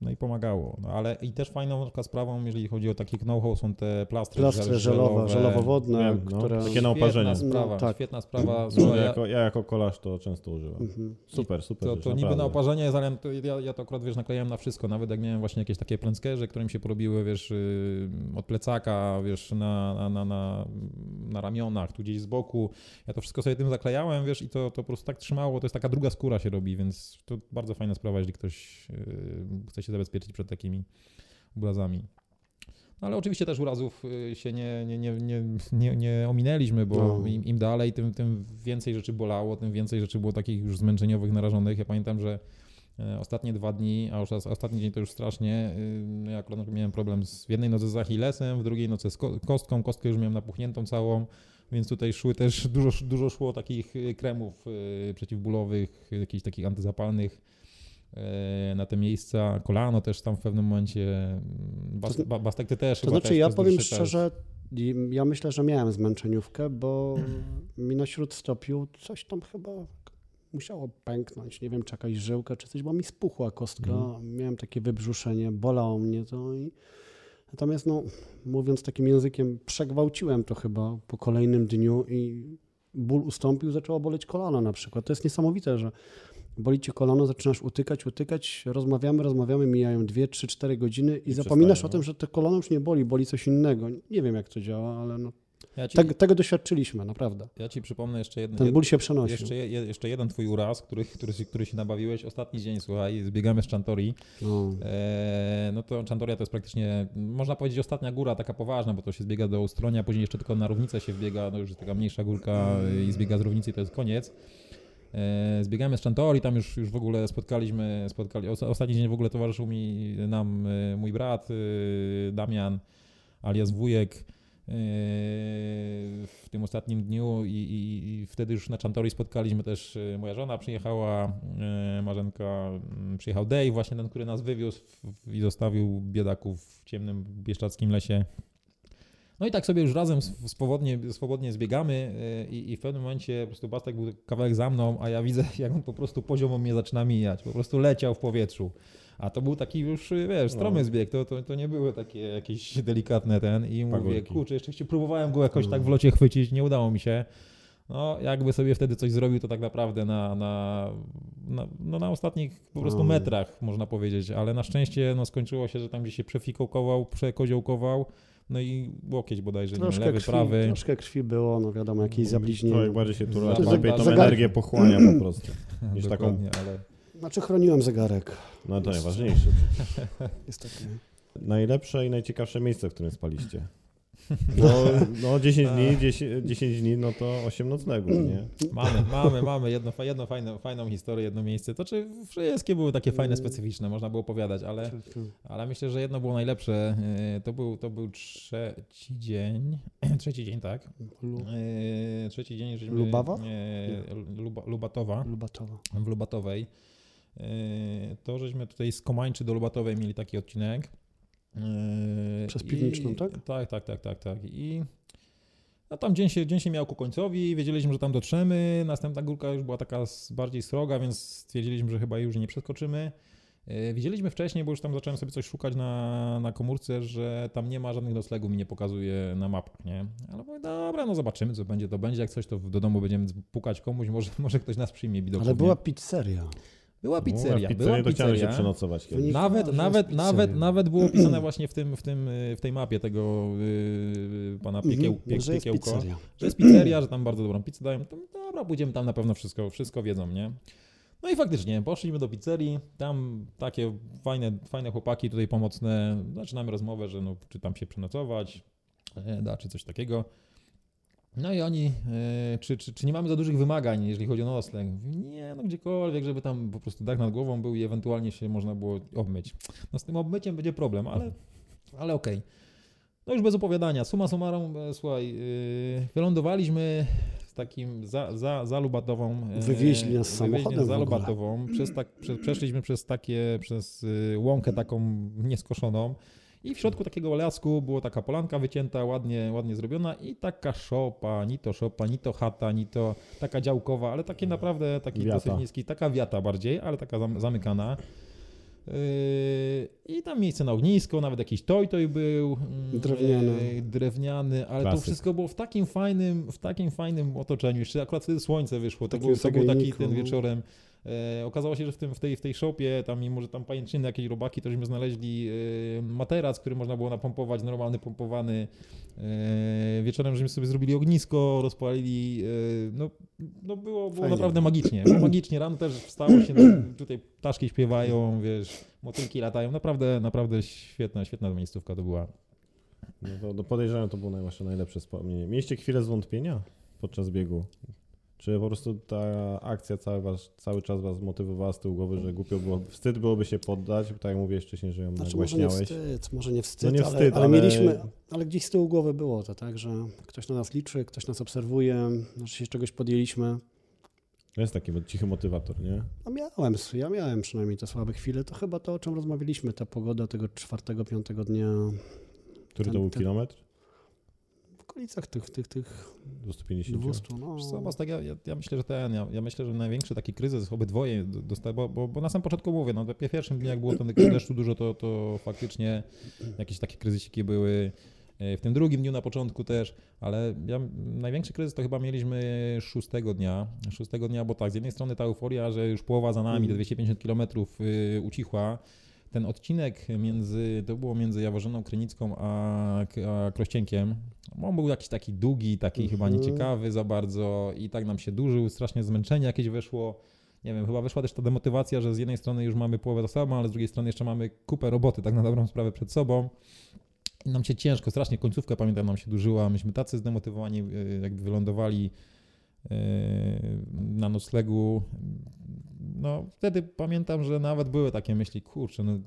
No i pomagało. No ale i też fajną sprawą, jeżeli chodzi o takie know-how, są te plastry, Plastry żel- żelowe, żelowo-wodne, Wiem, no. które... Takie na oparzenie. Świetna sprawa, No, tak. świetna sprawa. Ja- jako, ja jako kolarz to często używam. Mhm. Super, super. To, rzecz, to niby na oparzenie jest, ale to ja, ja to akurat, wiesz, naklejałem na wszystko. Nawet jak miałem właśnie jakieś takie plęskerze, które mi się porobiły, wiesz, yy, od plecaka, wiesz, na, na, na, na, na ramionach, tu gdzieś z boku. Ja to wszystko sobie tym zaklejałem, wiesz, i to, to po prostu tak trzymało. To jest taka druga skóra się robi, więc to bardzo fajna sprawa, jeżeli ktoś yy, chce się zabezpieczyć przed takimi urazami. No, ale oczywiście też urazów yy, się nie, nie, nie, nie, nie, nie ominęliśmy, bo No. im, im dalej, tym, tym więcej rzeczy bolało, tym więcej rzeczy było takich już zmęczeniowych, narażonych. Ja pamiętam, że e, ostatnie dwa dni, a już ostatni dzień to już strasznie, yy, ja akurat miałem problem z, w jednej nodze z achillesem, w drugiej nodze z ko- kostką, kostkę już miałem napuchniętą całą, więc tutaj szły też, dużo, dużo szło takich y, kremów y, przeciwbólowych, y, jakichś takich antyzapalnych na te miejsca, kolano też tam w pewnym momencie, mm, bas, To- ba- bastekty też To znaczy też ja powiem szczerze, ja myślę, że miałem zmęczeniówkę, bo mi na śródstopiu coś tam chyba musiało pęknąć. Nie wiem, czy jakaś żyłka, czy coś, bo mi spuchła kostka. Mhm. Miałem takie wybrzuszenie, bolało mnie to i natomiast no, mówiąc takim językiem, przegwałciłem to chyba po kolejnym dniu i ból ustąpił, zaczęło boleć kolano na przykład. To jest niesamowite, że boli cię kolano, zaczynasz utykać, utykać, rozmawiamy, rozmawiamy, mijają 2, 3, 4 godziny i, I zapominasz o tym, no. że to kolano już nie boli, boli coś innego. Nie wiem, jak to działa, ale no, Ja ci, tego, tego doświadczyliśmy, naprawdę. ja ci przypomnę jeszcze jeden, Ten ból się przenosił. jeszcze, je, jeszcze jeden twój uraz, który, który, się- który się nabawiłeś. Ostatni dzień, słuchaj, zbiegamy z Chantori. No. E, no to Chantoria to jest praktycznie, można powiedzieć, ostatnia góra, taka poważna, bo to się zbiega do Ustronia, później jeszcze tylko na równicę się wbiega, no już jest taka mniejsza górka i zbiega z równicy i to jest koniec. E, zbiegamy z Chantori, tam już, już w ogóle spotkaliśmy, spotkali, ostatni dzień w ogóle towarzyszył mi nam e, mój brat Damian, alias wujek, w tym ostatnim dniu i, i, i, wtedy już na Chantori spotkaliśmy też, moja żona przyjechała, Marzenka, mm, przyjechał Dave, właśnie ten, który nas wywiózł i zostawił biedaków w ciemnym bieszczackim lesie no i tak sobie już razem swobodnie, swobodnie zbiegamy y, i, i w pewnym momencie po prostu Bastek był kawałek za mną, a ja widzę, jak on po prostu poziomo mnie zaczyna mijać. Po prostu leciał w powietrzu. A to był taki już, wiesz, stromy no. zbieg, to, to, to nie były takie jakieś delikatne ten i Pagórki. mówię, kurczę, jeszcze próbowałem go jakoś tak w locie chwycić, nie udało mi się. No, jakby sobie wtedy coś zrobił, to tak naprawdę na, na, na, no, na ostatnich po prostu no. metrach, można powiedzieć, ale na szczęście no, skończyło się, że tam gdzieś się przefikołkował, przekoziołkował, no i łokieć bodajże, troszkę nie, lewy, krwi, prawy. Troszkę krwi było, no wiadomo, jakieś zabliźnienie. Człowiek bardziej się tu lepiej tą energię pochłania po prostu, niż taką... Ale... Znaczy chroniłem zegarek. No to najważniejsze. Niestety. Najlepsze i najciekawsze miejsce, w którym spaliście? No, no 10 dni, 10, 10 dni, no to 8 nocnego, nie? Mamy, mamy, mamy jedno, jedno fajne, fajną historię, jedno miejsce. To czy wszystkie były takie fajne, specyficzne, można było opowiadać, ale, ale myślę, że jedno było najlepsze. E, to był, to był trzeci dzień, trzeci dzień, tak? E, trzeci dzień, żeśmy... Lubawa? Luba, Lubatowa. Lubatowa. W Lubatowej. To, żeśmy tutaj z Komańczy do Lubatowej mieli taki odcinek. Yy, Przez piwniczną, I, tak? Tak, tak, tak, tak, tak. I no tam dzień się, dzień się miał ku końcowi, wiedzieliśmy, że tam dotrzemy. Następna górka już była taka bardziej sroga, więc stwierdziliśmy, że chyba już nie przeskoczymy. Yy, widzieliśmy wcześniej, bo już tam zacząłem sobie coś szukać na, na komórce, że tam nie ma żadnych noclegów, mi nie pokazuje na mapach, nie? Ale mówię, dobra, no zobaczymy, co będzie, to będzie. Jak coś, to do domu będziemy pukać komuś, może, może ktoś nas przyjmie widocznie. Ale była pizzeria. Była pizzeria. No, była pizzeria. się przenocować kiedyś. Nawet, nawet, nawet, nawet było pisane właśnie w, tym, w, tym, w tej mapie tego yy, pana mhm, piekieł, pie, że piekiełko, jest że jest pizzeria, że tam bardzo dobrą pizzę dają. To, dobra, pójdziemy tam na pewno wszystko, wszystko wiedzą, nie? No i faktycznie, poszliśmy do pizzerii, tam takie fajne, fajne chłopaki tutaj pomocne, zaczynamy rozmowę, że no, czy tam się przenocować, e, da, czy coś takiego. No i oni, yy, czy, czy, czy nie mamy za dużych wymagań, jeżeli chodzi o nocleg? Nie, no gdziekolwiek, żeby tam po prostu dach nad głową był i ewentualnie się można było obmyć. No z tym obmyciem będzie problem, ale, ale okej. Okay. No już bez opowiadania. Suma summarum, e, słuchaj, yy, wylądowaliśmy z takim za, za, za Lubatową. Yy, wywieźli nas samochodem za Lubatową. Przez tak, prze, przeszliśmy przez takie, przez łąkę taką nieskoszoną. I w środku takiego lasku była taka polanka wycięta, ładnie, ładnie zrobiona i taka szopa, ni to szopa, ni to chata, ni to taka działkowa, ale takie naprawdę taki wiata. dosyć niski, taka wiata bardziej, ale taka zamykana. Yy, I tam miejsce na ognisko, nawet jakiś toj toj był. Yy, drewniany. Drewniany, ale Klasyk. to wszystko było w takim fajnym, w takim fajnym otoczeniu. Jeszcze akurat wtedy słońce wyszło. To, był, to był taki ten wieczorem. E, okazało się, że w, tym, w, tej, w tej shopie, tam mimo, że tam pajęczyny, jakieś robaki, to żeśmy znaleźli e, materac, który można było napompować, normalny pompowany. E, wieczorem żeśmy sobie zrobili ognisko, rozpalili, e, no, no było, było naprawdę magicznie. Magicznie, rano też wstało się, no, tutaj ptaszki śpiewają, wiesz, motylki latają, naprawdę, naprawdę świetna, świetna miejscówka to była. No to, to podejrzewam, to było najlepsze wspomnienie. Mieliście chwilę zwątpienia podczas biegu? Czy po prostu ta akcja cały, was, cały czas was motywowała z tyłu głowy, że głupio było, wstyd byłoby się poddać, tak jak mówiłeś wcześniej, że ją znaczy, może nie wstyd, może nie wstyd, no nie wstyd ale, ale, ale, mieliśmy, ale gdzieś z tyłu głowy było to, tak, że ktoś na nas liczy, ktoś nas obserwuje, że się czegoś podjęliśmy. Jest taki cichy motywator, nie? No miałem, ja miałem przynajmniej te słabe chwile, to chyba to, o czym rozmawialiśmy, ta pogoda tego czwartego, piątego dnia. Który ten, to był ten, kilometr? Okolicach tych, tych, tych 250. 200, no. Co, tak ja, ja, ja, myślę, że ten, ja, ja, myślę, że największy taki kryzys obydwoje dostały, bo, bo, bo, na samym początku mówię, no w pierwszym dniu jak było tam deszczu dużo, to, to faktycznie jakieś takie kryzysiki były. E, w tym drugim dniu na początku też, ale ja, największy kryzys to chyba mieliśmy szóstego dnia. Szóstego dnia, bo tak, z jednej strony ta euforia, że już połowa za nami, te 250 kilometrów y, ucichła, ten odcinek między, to było między Jaworzyną Krynicką a, a Krościenkiem, on był jakiś taki długi, taki -hmm. chyba nieciekawy za bardzo i tak nam się dłużył, strasznie zmęczenie jakieś weszło. Nie wiem, chyba wyszła też ta demotywacja, że z jednej strony już mamy połowę za sobą, ale z drugiej strony jeszcze mamy kupę roboty tak na dobrą sprawę przed sobą. I nam się ciężko, strasznie końcówka, pamiętam, nam się dłużyła. Myśmy tacy zdemotywowani, y, jakby wylądowali na noclegu. No, wtedy pamiętam, że nawet były takie myśli, kurczę, no,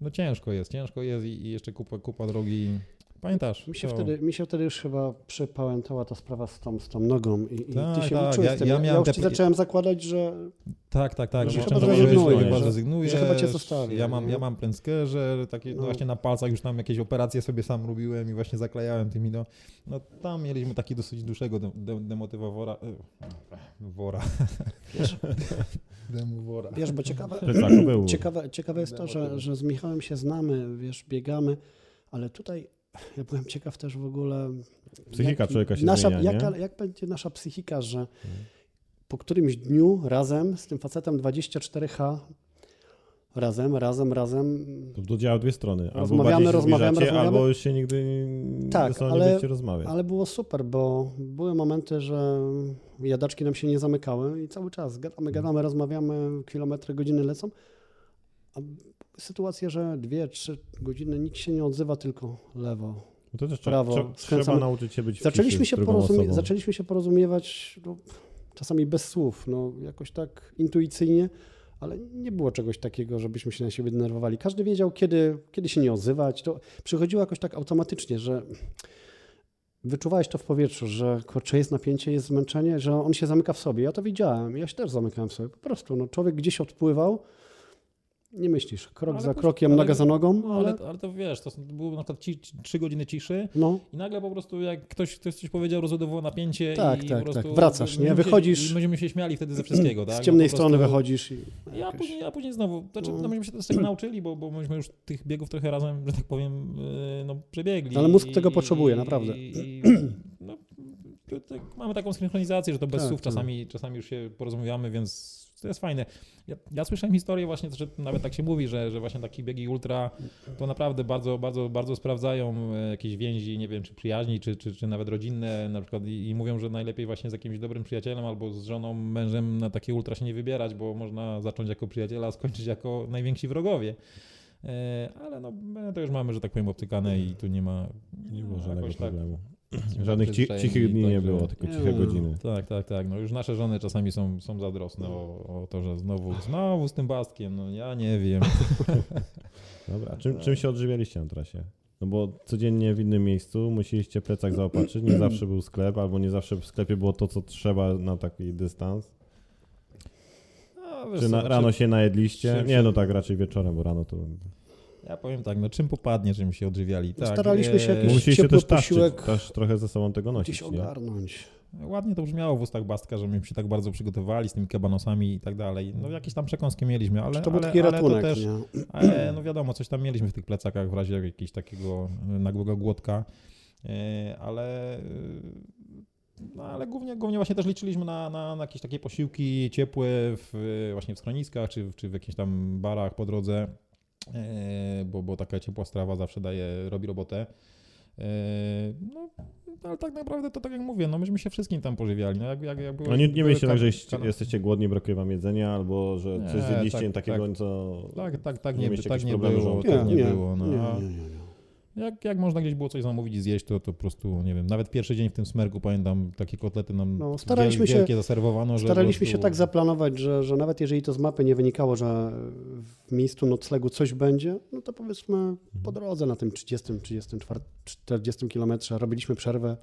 no ciężko jest, ciężko jest i, i jeszcze kupa, kupa drogi. Pamiętasz? Mi się, to... wtedy, mi się wtedy już chyba przypałętała ta sprawa z tą, z tą nogą i, i Tak, ty się tak, ja- z tym. ja Ja, już te- zacząłem zakładać, że Tak, tak, tak. No, że że chyba zrezygnujesz, chyba że- zrezygnujesz. że chyba cię zostawię, Ja mam, ja mam prędkę, że takie No. właśnie na palcach już tam jakieś operacje sobie sam robiłem i właśnie zaklejałem tymi, no, no tam mieliśmy taki dosyć dłuższego de, de, demotywowora, e, wora. Demowora. wiesz, bo ciekawe, ciekawe, ciekawe jest to, że, że z Michałem się znamy, wiesz, biegamy, ale tutaj ja byłem ciekaw też w ogóle... Psychika człowieka się nasza, zmienia, jaka, Jak będzie nasza psychika, że po którymś dniu razem z tym facetem 24H razem, razem, razem To, to działa dwie strony. Albo Rozmawiamy, rozmawiamy, rozmawiamy. Albo się nigdy nie Tak, ale- nie będziecie rozmawiać. Ale było super, bo były momenty, że jadaczki nam się nie zamykały i cały czas gadamy, gadamy, rozmawiamy, kilometry, godziny lecą. A sytuacja, że dwie, trzy godziny nikt się nie odzywa, tylko lewo. No to też prawo, trzeba, skręcamy. nauczyć się być Zaczęliśmy się, porozumie- zaczęliśmy się porozumiewać no, czasami bez słów, no, jakoś tak intuicyjnie, ale nie było czegoś takiego, żebyśmy się na siebie denerwowali. Każdy wiedział, kiedy, kiedy się nie odzywać. To przychodziło jakoś tak automatycznie, że wyczuwałeś to w powietrzu, że kurczę, jest napięcie, jest zmęczenie, że on się zamyka w sobie. Ja to widziałem, ja się też zamykałem w sobie. Po prostu no, człowiek gdzieś odpływał, nie myślisz, krok Ale za krokiem, ale- noga za nogą, No, ale, ale ale to wiesz, to były na przykład trzy godziny ciszy no, i nagle po prostu jak ktoś, ktoś coś powiedział, rozładowało napięcie Tak, i tak, po prostu tak. Wracasz, nie? Wychodzisz- i będziemy się śmiali wtedy ze wszystkiego, tak? z ciemnej strony wychodzisz i Ja później, ja później znowu, znaczy, No. no myśmy się też tego nauczyli, bo, bo myśmy już tych biegów trochę razem, że tak powiem, yy, no, przebiegli. Ale mózg I- tego potrzebuje, i- naprawdę. I, no, tak, mamy taką synchronizację, że to bez Tak, słów tak. czasami, czasami już się porozumiewamy, więc to jest fajne. Ja, ja słyszałem historię właśnie, że nawet tak się mówi, że, że właśnie takie biegi ultra to naprawdę bardzo, bardzo, bardzo sprawdzają e, jakieś więzi, nie wiem, czy przyjaźni, czy, czy, czy nawet rodzinne na przykład i, i mówią, że najlepiej właśnie z jakimś dobrym przyjacielem albo z żoną, mężem na takie ultra się nie wybierać, bo można zacząć jako przyjaciela, a skończyć jako najwięksi wrogowie. E, Ale no, my to już mamy, że tak powiem, obtykane i tu nie ma... Nie było no, żadnego tak- problemu. jesteśmy Żadnych ci, przyzwyczajeni, cichych dni nie było, tylko ciche no. godziny. Tak, tak, tak. No już nasze żony czasami są, są zazdrosne o, o to, że znowu, znowu z tym bastkiem, no ja nie wiem. Dobra, a czym, czym się odżywialiście na trasie? No bo codziennie w innym miejscu musieliście plecak zaopatrzyć, nie zawsze był sklep, albo nie zawsze w sklepie było to, co trzeba na taki dystans. Wiesz Czy na, no, rano się najedliście? Nie, no tak, raczej wieczorem, bo rano to... Ja powiem tak, no czym popadnie, czym się odżywiali. Tak, Staraliśmy się e, jakiś- Musieliście ciepły też taszczyć, posiłek też trochę ze sobą tego gdzieś nosić, nie? ogarnąć. Ładnie to brzmiało w ustach Bastka, że my się tak bardzo przygotowali z tymi kabanosami i tak dalej. No jakieś tam przekąski mieliśmy, ale, to był ale, taki ale ratunek, to też, nie? ale, no wiadomo, coś tam mieliśmy w tych plecakach w razie jakiegoś takiego e, nagłego głodka, E, ale e, no ale głównie, głównie właśnie też liczyliśmy na, na, na jakieś takie posiłki ciepłe w, właśnie w schroniskach, czy, w- czy w jakichś tam barach po drodze, e, bo, bo taka ciepła strawa zawsze daje, robi robotę. E, No, ale tak naprawdę to tak jak mówię, no myśmy się wszystkim tam pożywiali. No, jak, jak, jak były, No nie, nie mieliście tak, że jest- kan- jesteście głodni, brakuje wam jedzenia, albo że coś Nie, zjedliście tak, takiego, tak. co... Tak, tak, tak Nie nie, tak nie było, tak nie, było. No. nie, nie, nie, nie. Jak, jak można gdzieś było coś zamówić i zjeść, to, to po prostu, nie wiem, nawet pierwszy dzień w tym smergu, pamiętam, takie kotlety nam No, staraliśmy wiel, się- wielkie zaserwowano, że Staraliśmy się prostu- tak zaplanować, że, że nawet jeżeli to z mapy nie wynikało, że w miejscu noclegu coś będzie, no to powiedzmy Mhm. po drodze na tym 30, 34, 40 kilometrze robiliśmy przerwę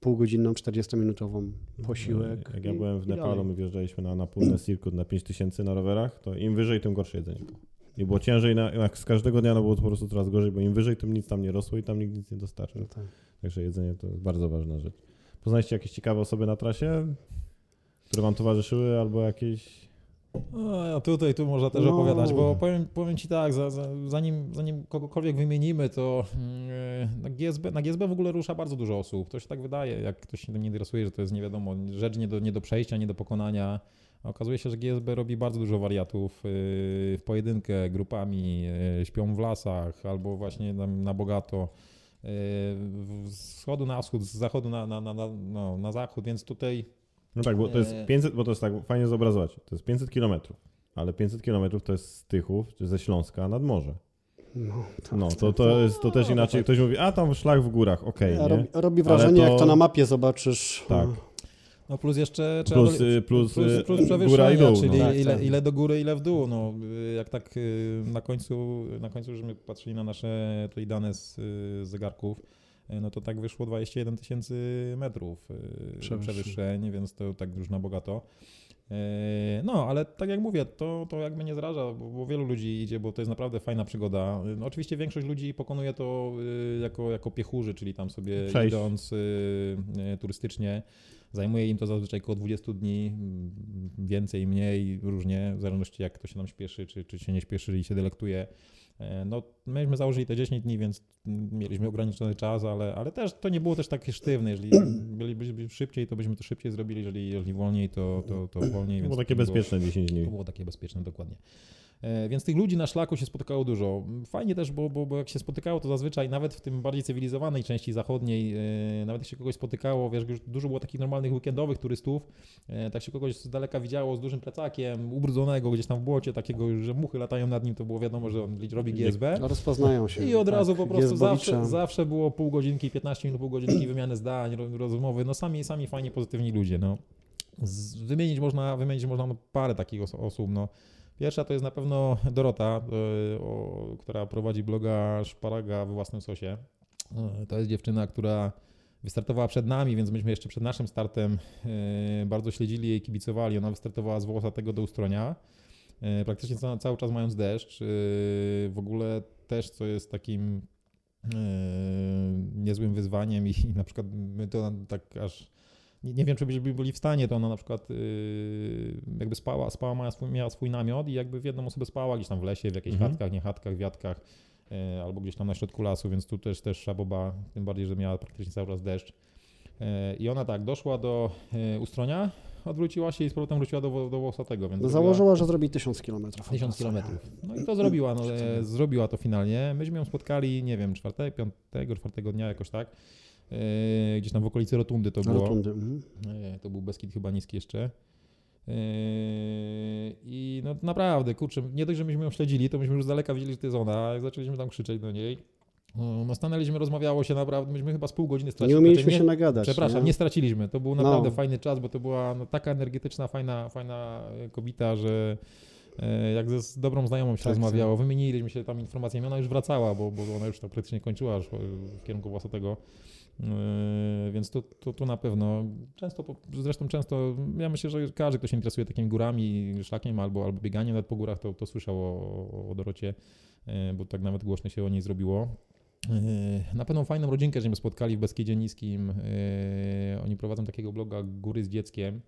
półgodzinną, 40-minutową, posiłek. Jak ja byłem w Nepalu, my wjeżdżaliśmy na napólny circuit na 5000 na rowerach, to im wyżej, tym gorsze jedzenie było. I było ciężej, na, jak z każdego dnia no było po prostu coraz gorzej, bo im wyżej, tym nic tam nie rosło i tam nikt nic nie dostarczył. No tak. Także jedzenie to jest bardzo ważna rzecz. Poznaliście jakieś ciekawe osoby na trasie, które wam towarzyszyły, albo jakieś... O, a tutaj tu można też No. opowiadać, bo powiem, powiem Ci tak, za, za, zanim, zanim kogokolwiek wymienimy, to yy, na, GSB, na GSB w ogóle rusza bardzo dużo osób. To się tak wydaje, jak ktoś się tym nie interesuje, że to jest nie wiadomo, rzecz nie do, nie do przejścia, nie do pokonania. Okazuje się, że GSB robi bardzo dużo wariatów yy, w pojedynkę, grupami, yy, śpią w lasach albo właśnie tam na bogato. yy, Z wschodu na wschód, z zachodu na, na, na, no, na zachód, więc tutaj No tak, bo to jest Eee. 500, bo to jest tak fajnie zobrazować, to jest 500 kilometrów, ale 500 kilometrów to jest z Tychów, czy ze Śląska nad morze. No, tak, No, to, to, jest, to też No, inaczej. tak. Ktoś mówi, a tam szlak w górach, okej, nie? robi, robi wrażenie, to- jak to na mapie zobaczysz. Tak. No. Plus jeszcze trzeba Plus, do- y, plus, plus, y, plus góra i dół. czyli no. Tak, ile, tak. ile do góry, ile w dół. No, y, jak tak na końcu, na końcu, żeśmy patrzyli na nasze tutaj dane z, z zegarków, no to tak wyszło 21 tysięcy metrów Przewyższeń. przewyższeń, więc to tak już na bogato. No, ale tak jak mówię, to, to jakby nie zraża, bo, bo wielu ludzi idzie, bo to jest naprawdę fajna przygoda. No, oczywiście większość ludzi pokonuje to jako, jako piechurzy, czyli tam sobie Przejść. idąc y, y, turystycznie. Zajmuje im to zazwyczaj około 20 dni, mm, więcej, mniej, różnie, w zależności jak ktoś się tam śpieszy, czy, czy się nie śpieszy i się delektuje. E, No, myśmy założyli te 10 dni, więc mieliśmy ograniczony czas, ale, ale też to nie było też takie sztywne. Jeżeli bylibyśmy szybciej, to byśmy to szybciej zrobili, jeżeli, jeżeli wolniej, to, to, to wolniej. To więc było takie bezpieczne 10 dni. to było takie bezpieczne, dokładnie. E, Więc tych ludzi na szlaku się spotykało dużo. Fajnie też, bo, bo, bo jak się spotykało, to zazwyczaj nawet w tym bardziej cywilizowanej części zachodniej, e, nawet jak się kogoś spotykało, wiesz, już dużo było takich normalnych weekendowych turystów, e, tak się kogoś z daleka widziało z dużym plecakiem, ubrudzonego gdzieś tam w błocie, takiego, że muchy latają nad nim, to było wiadomo, że on robi GSB. No, rozpoznają się. I od tak, razu po prostu zawsze, zawsze było pół godzinki, 15 minut, pół godzinki wymiany zdań, ro- rozmowy. No sami, sami fajnie pozytywni ludzie. No. Z, wymienić można, wymienić można no, parę takich os- osób. No. Pierwsza to jest na pewno Dorota, o, która prowadzi bloga Szparaga we własnym sosie. Y, To jest dziewczyna, która wystartowała przed nami, więc myśmy jeszcze przed naszym startem y, bardzo śledzili jej, kibicowali. Ona wystartowała z Włosatego do Ustronia. Praktycznie ca- cały czas mając deszcz. W ogóle też, co jest takim niezłym wyzwaniem i na przykład my to tak aż nie, nie wiem, czy byśmy byli w stanie, to ona na przykład y, jakby spała, spała miała, swój, miała swój namiot i jakby w jedną osobę spała gdzieś tam w lesie, w jakichś Mhm. chatkach, nie chatkach, wiatkach y, albo gdzieś tam na środku lasu, więc tu też też szaboba, tym bardziej, że miała praktycznie cały czas deszcz. Y, I ona tak, doszła do y, Ustronia, odwróciła się i z powrotem wróciła do, do Włosatego, więc No, zrobiła- założyła, że zrobi 1000 kilometrów. 1000 kilometrów. No i to zrobiła, no, e, zrobiła to finalnie. Myśmy ją spotkali, nie wiem, czwartego, piątego, czwartego dnia jakoś tak. E, gdzieś tam w okolicy Rotundy to było. Rotundy. Mhm. E, to był Beskid chyba niski jeszcze. E, I no naprawdę, kurczę, nie dość, że myśmy ją śledzili, to myśmy już z daleka widzieli, że to jest ona. Jak zaczęliśmy tam krzyczeć do niej, no, no stanęliśmy, rozmawiało się naprawdę, myśmy chyba z pół godziny Nie stracili. umieliśmy Znaczy, się nagadać. Przepraszam, nie straciliśmy. To był naprawdę No. fajny czas, bo to była no, taka energetyczna, fajna, fajna kobieta, że jak ze z dobrą znajomą się Tak, rozmawiało, wymieniliśmy się tam informacjami, ona już wracała, bo, bo ona już tam praktycznie kończyła w kierunku Włosatego. E, Więc to, to, to na pewno. Często, zresztą często, ja myślę, że każdy, kto się interesuje takimi górami, szlakiem albo, albo bieganiem nawet po górach, to, to słyszał o, o Dorocie, e, bo tak nawet głośno się o niej zrobiło. E, Na pewno fajną rodzinkę, żeśmy spotkali w Beskidzie Niskim. Oni prowadzą takiego bloga Góry z dzieckiem.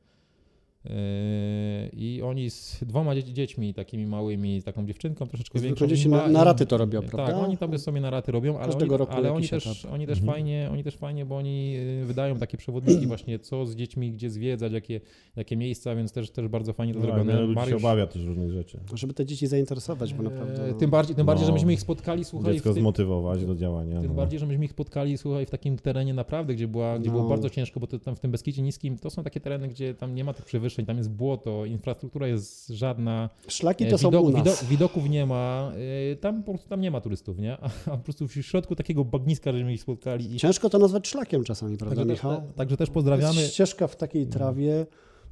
E, I oni z dwoma dzie- dziećmi, takimi małymi, z taką dziewczynką troszeczkę większą. dzieci na, na raty to robią, tak, prawda? oni tam sobie na raty robią, ale, Każdego oni, roku ale oni też, etap. oni też Mhm. fajnie, oni też fajnie, bo oni y, wydają takie przewodniki właśnie, co z dziećmi, gdzie zwiedzać, jakie, jakie miejsca, więc też, też bardzo fajnie to No, zrobione. wiele ludzi się Mariusz- obawia też różnych rzeczy. Żeby te dzieci zainteresować, bo naprawdę... e, no, Tym bardziej, tym bardziej, że No. myśmy ich spotkali, słuchaj, Dziecko w tym, zmotywować do działania. tym no. bardziej, że myśmy ich spotkali, słuchaj, w takim terenie naprawdę, gdzie, była, gdzie było No. bardzo ciężko, bo to, tam w tym Beskidzie Niskim to są takie tereny, gdzie tam nie ma tych przewyższeń, tam jest błoto, infrastruktura jest żadna, Szlaki E, to są widok- u nas. wido- widoków nie ma, e, tam po prostu tam nie ma turystów, nie? A, a po prostu w środku takiego bagniska, żeśmy ich spotkali i Ciężko to nazwać szlakiem czasami, prawda, także, Michał? też, także też pozdrawiamy. Jest ścieżka w takiej trawie,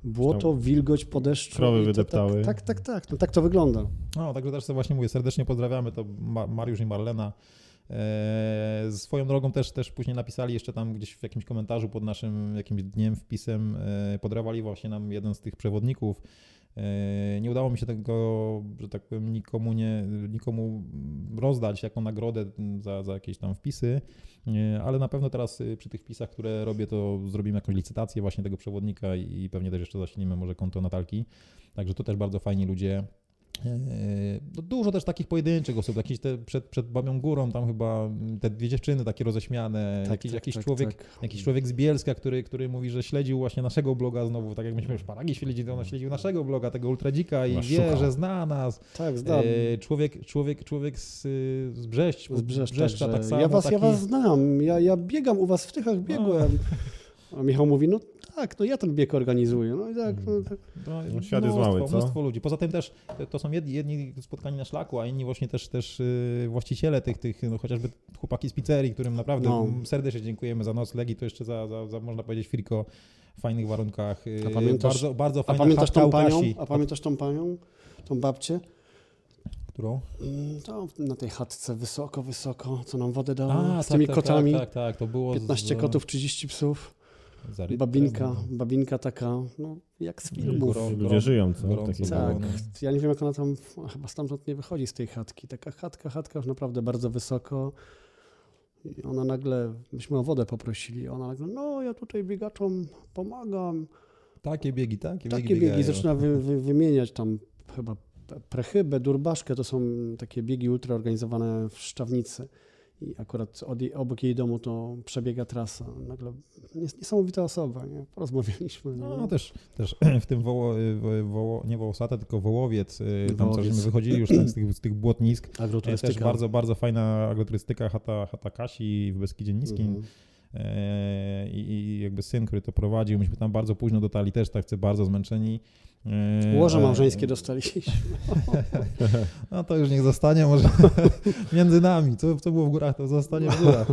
błoto, wilgoć po deszczu. Krowy to wydeptały. Tak, tak, tak, tak. No, tak to wygląda. No, także też właśnie mówię, serdecznie pozdrawiamy, to Ma- Mariusz i Marlena. E, swoją drogą też, też później napisali jeszcze tam gdzieś w jakimś komentarzu pod naszym jakimś dniem, wpisem, e, podrewali właśnie nam jeden z tych przewodników. E, nie udało mi się tego, że tak powiem, nikomu, nie, nikomu rozdać jako nagrodę za, za jakieś tam wpisy, e, ale na pewno teraz przy tych wpisach, które robię, to zrobimy jakąś licytację właśnie tego przewodnika i, i pewnie też jeszcze zasilimy może konto Natalki. Także to też bardzo fajni ludzie. Eee, No dużo też takich pojedynczych osób, jakieś te przed, przed Babią Górą, tam chyba mm, te dwie dziewczyny takie roześmiane, jakiś, jakiś, człowiek, tak. jakiś człowiek z Bielska, który, który mówi, że śledził właśnie naszego bloga znowu, tak jak myśmy już paragi śledzili, to on śledził naszego bloga, tego Ultradzika i wie, szukał. że zna nas. Tak, znam. Eee, człowiek, człowiek, człowiek z, z Brześć, Z Brzeszcza, Brzeszcza także tak samo. ja, was, taki, ja was znam, ja, ja biegam, u was w Tychach biegłem. A Michał mówi, no tak, no ja ten bieg organizuję. No i tak, no, tak. No, No, świat jest mały, co? Mnóstwo ludzi. Poza tym też to- są jedni, jedni spotkani na szlaku, a inni właśnie też, też yy, właściciele tych, tych no, chociażby chłopaki z pizzerii, którym naprawdę No. serdecznie dziękujemy za nocleg i to jeszcze za, za, za można powiedzieć, friko w fajnych warunkach. Yy, A pamiętasz- bardzo, bardzo A fajna pamiętasz chatka tą panią? A pamiętasz tą panią? Tą babcię? którą? Mm, To na tej chatce wysoko, wysoko, co nam wodę dała, A, z tak, tymi tak, kotami. Tak, tak, tak, to było 15 z, kotów, 30 psów. Babinka, no. babinka taka, no jak z filmów. Góro- Ludzie żyją, co? gorąco Takie było, Tak, no. ja nie wiem jak ona tam, chyba stamtąd nie wychodzi z tej chatki. Taka chatka, chatka już naprawdę bardzo wysoko. I ona nagle, myśmy o wodę poprosili, ona nagle, no ja tutaj biegaczom pomagam. Takie biegi, takie, Takie biegi, biegi zaczyna wy, wy, wymieniać tam chyba prechybę, durbaszkę, to są takie biegi ultra organizowane w Szczawnicy. I akurat od jej, obok jej domu to przebiega trasa. Nagle nies- niesamowita osoba, nie? Porozmawialiśmy. No też, też w tym woło, wo, woło, nie wołosate, tylko wołowiec, y, tam co Wołowiec. żeśmy wychodzili już z tych, z tych błotnisk. E, Też Agroturystyka. bardzo, bardzo fajna agroturystyka chata, chata Kasi w Beskidzie Niskim. Mhm. E, I, I jakby syn, który to prowadził, myśmy tam bardzo późno dotarli, też tak bardzo zmęczeni. E, Łoże małżeńskie dostaliśmy. No to już niech zostanie może między nami. Co, co było w górach, to zostanie w górach.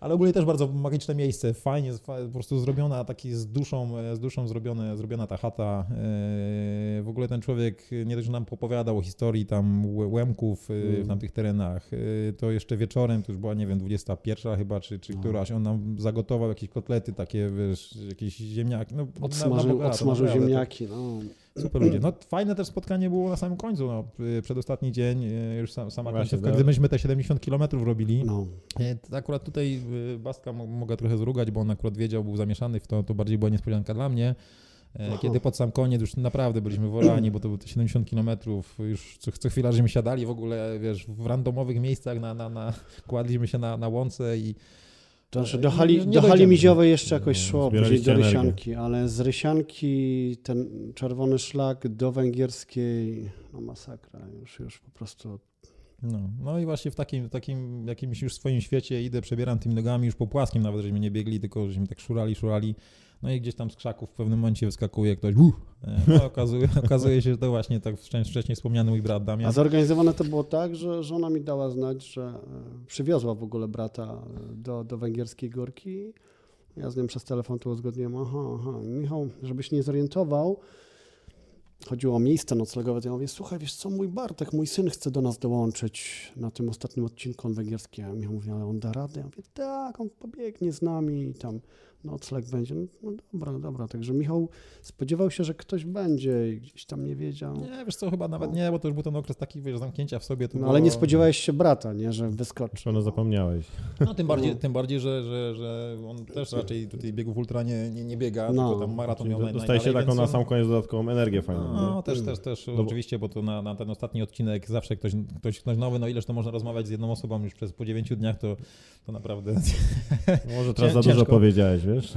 Ale ogólnie też bardzo magiczne miejsce, fajnie, fa- po prostu zrobiona, taki z duszą, e, z duszą zrobione, zrobiona ta chata. E, W ogóle ten człowiek nie dość, że nam opowiadał o historii tam Łe- Łemków e, w Mm. tamtych terenach, to jeszcze wieczorem, to już była, nie wiem, 21 chyba, czy, czy No. któraś, on nam zagotował jakieś kotlety takie, wiesz, jakieś ziemniaki. No, na- na Odsmażył, bogato, odsmażył ziemniaki. No. Super ludzie. No fajne też spotkanie było na samym końcu, no, y, przedostatni dzień, y, już sam, sama Właśnie, końcówka, tak. gdy myśmy te 70 km robili. No. Y, Akurat tutaj Bastka mo- mogę trochę zrugać, bo on akurat wiedział, był zamieszany w to, to bardziej była niespodzianka dla mnie. Aha. Kiedy pod sam koniec już naprawdę byliśmy worani, bo to było te 70 km, już co, co chwila żeśmy siadali w ogóle, wiesz, w randomowych miejscach, na, na, na, kładliśmy się na, na łące i To znaczy E, do nie- hali, nie do hali miziowej jeszcze jakoś szło, później do energię. Rysianki, ale z Rysianki ten czerwony szlak do Węgierskiej, no masakra, już, już po prostu No, no i właśnie w takim, takim jakimś już swoim świecie idę, przebieram tymi nogami, już po płaskim nawet, żeśmy nie biegli, tylko żeśmy tak szurali, szurali. No i gdzieś tam z krzaków w pewnym momencie wyskakuje ktoś, uff, e, no okazuje, okazuje się, że to właśnie tak wcześniej, wspomniany mój brat A Damian. zorganizowane to było tak, że żona mi dała znać, że e, przywiozła w ogóle brata e, do, do węgierskiej górki. Ja z nim przez telefon to uzgodniłem, aha, aha. Michał, żebyś nie zorientował, chodziło o miejsce noclegowe, to ja mówię, słuchaj, wiesz co, mój Bartek, mój syn chce do nas dołączyć na tym ostatnim odcinku on węgierski. A Michał mówi, ale on da radę? Ja mówię, tak, on pobiegnie z nami i tam nocleg będzie. No, no dobra, dobra, także Michał spodziewał się, że ktoś będzie i gdzieś tam nie wiedział. Nie, wiesz co, chyba nawet nie, bo to już był ten okres taki, wiesz, zamknięcia w sobie. To No było... ale nie spodziewałeś się brata, nie, że wyskoczy. Pewno zapomniałeś. No tym bardziej, No. tym bardziej że, że, że on też raczej tutaj biegów ultra nie, nie, nie biega, No. tylko tam maraton miał naj, Dostaje się taką na sam koniec dodatkową energię fajną. No, nie? też, też, też, bo- oczywiście, bo to na, na ten ostatni odcinek zawsze ktoś, ktoś, ktoś nowy, no ileż to można rozmawiać z jedną osobą już przez po 9 dniach, to, to naprawdę... Może teraz za dużo powiedziałeś, wiesz?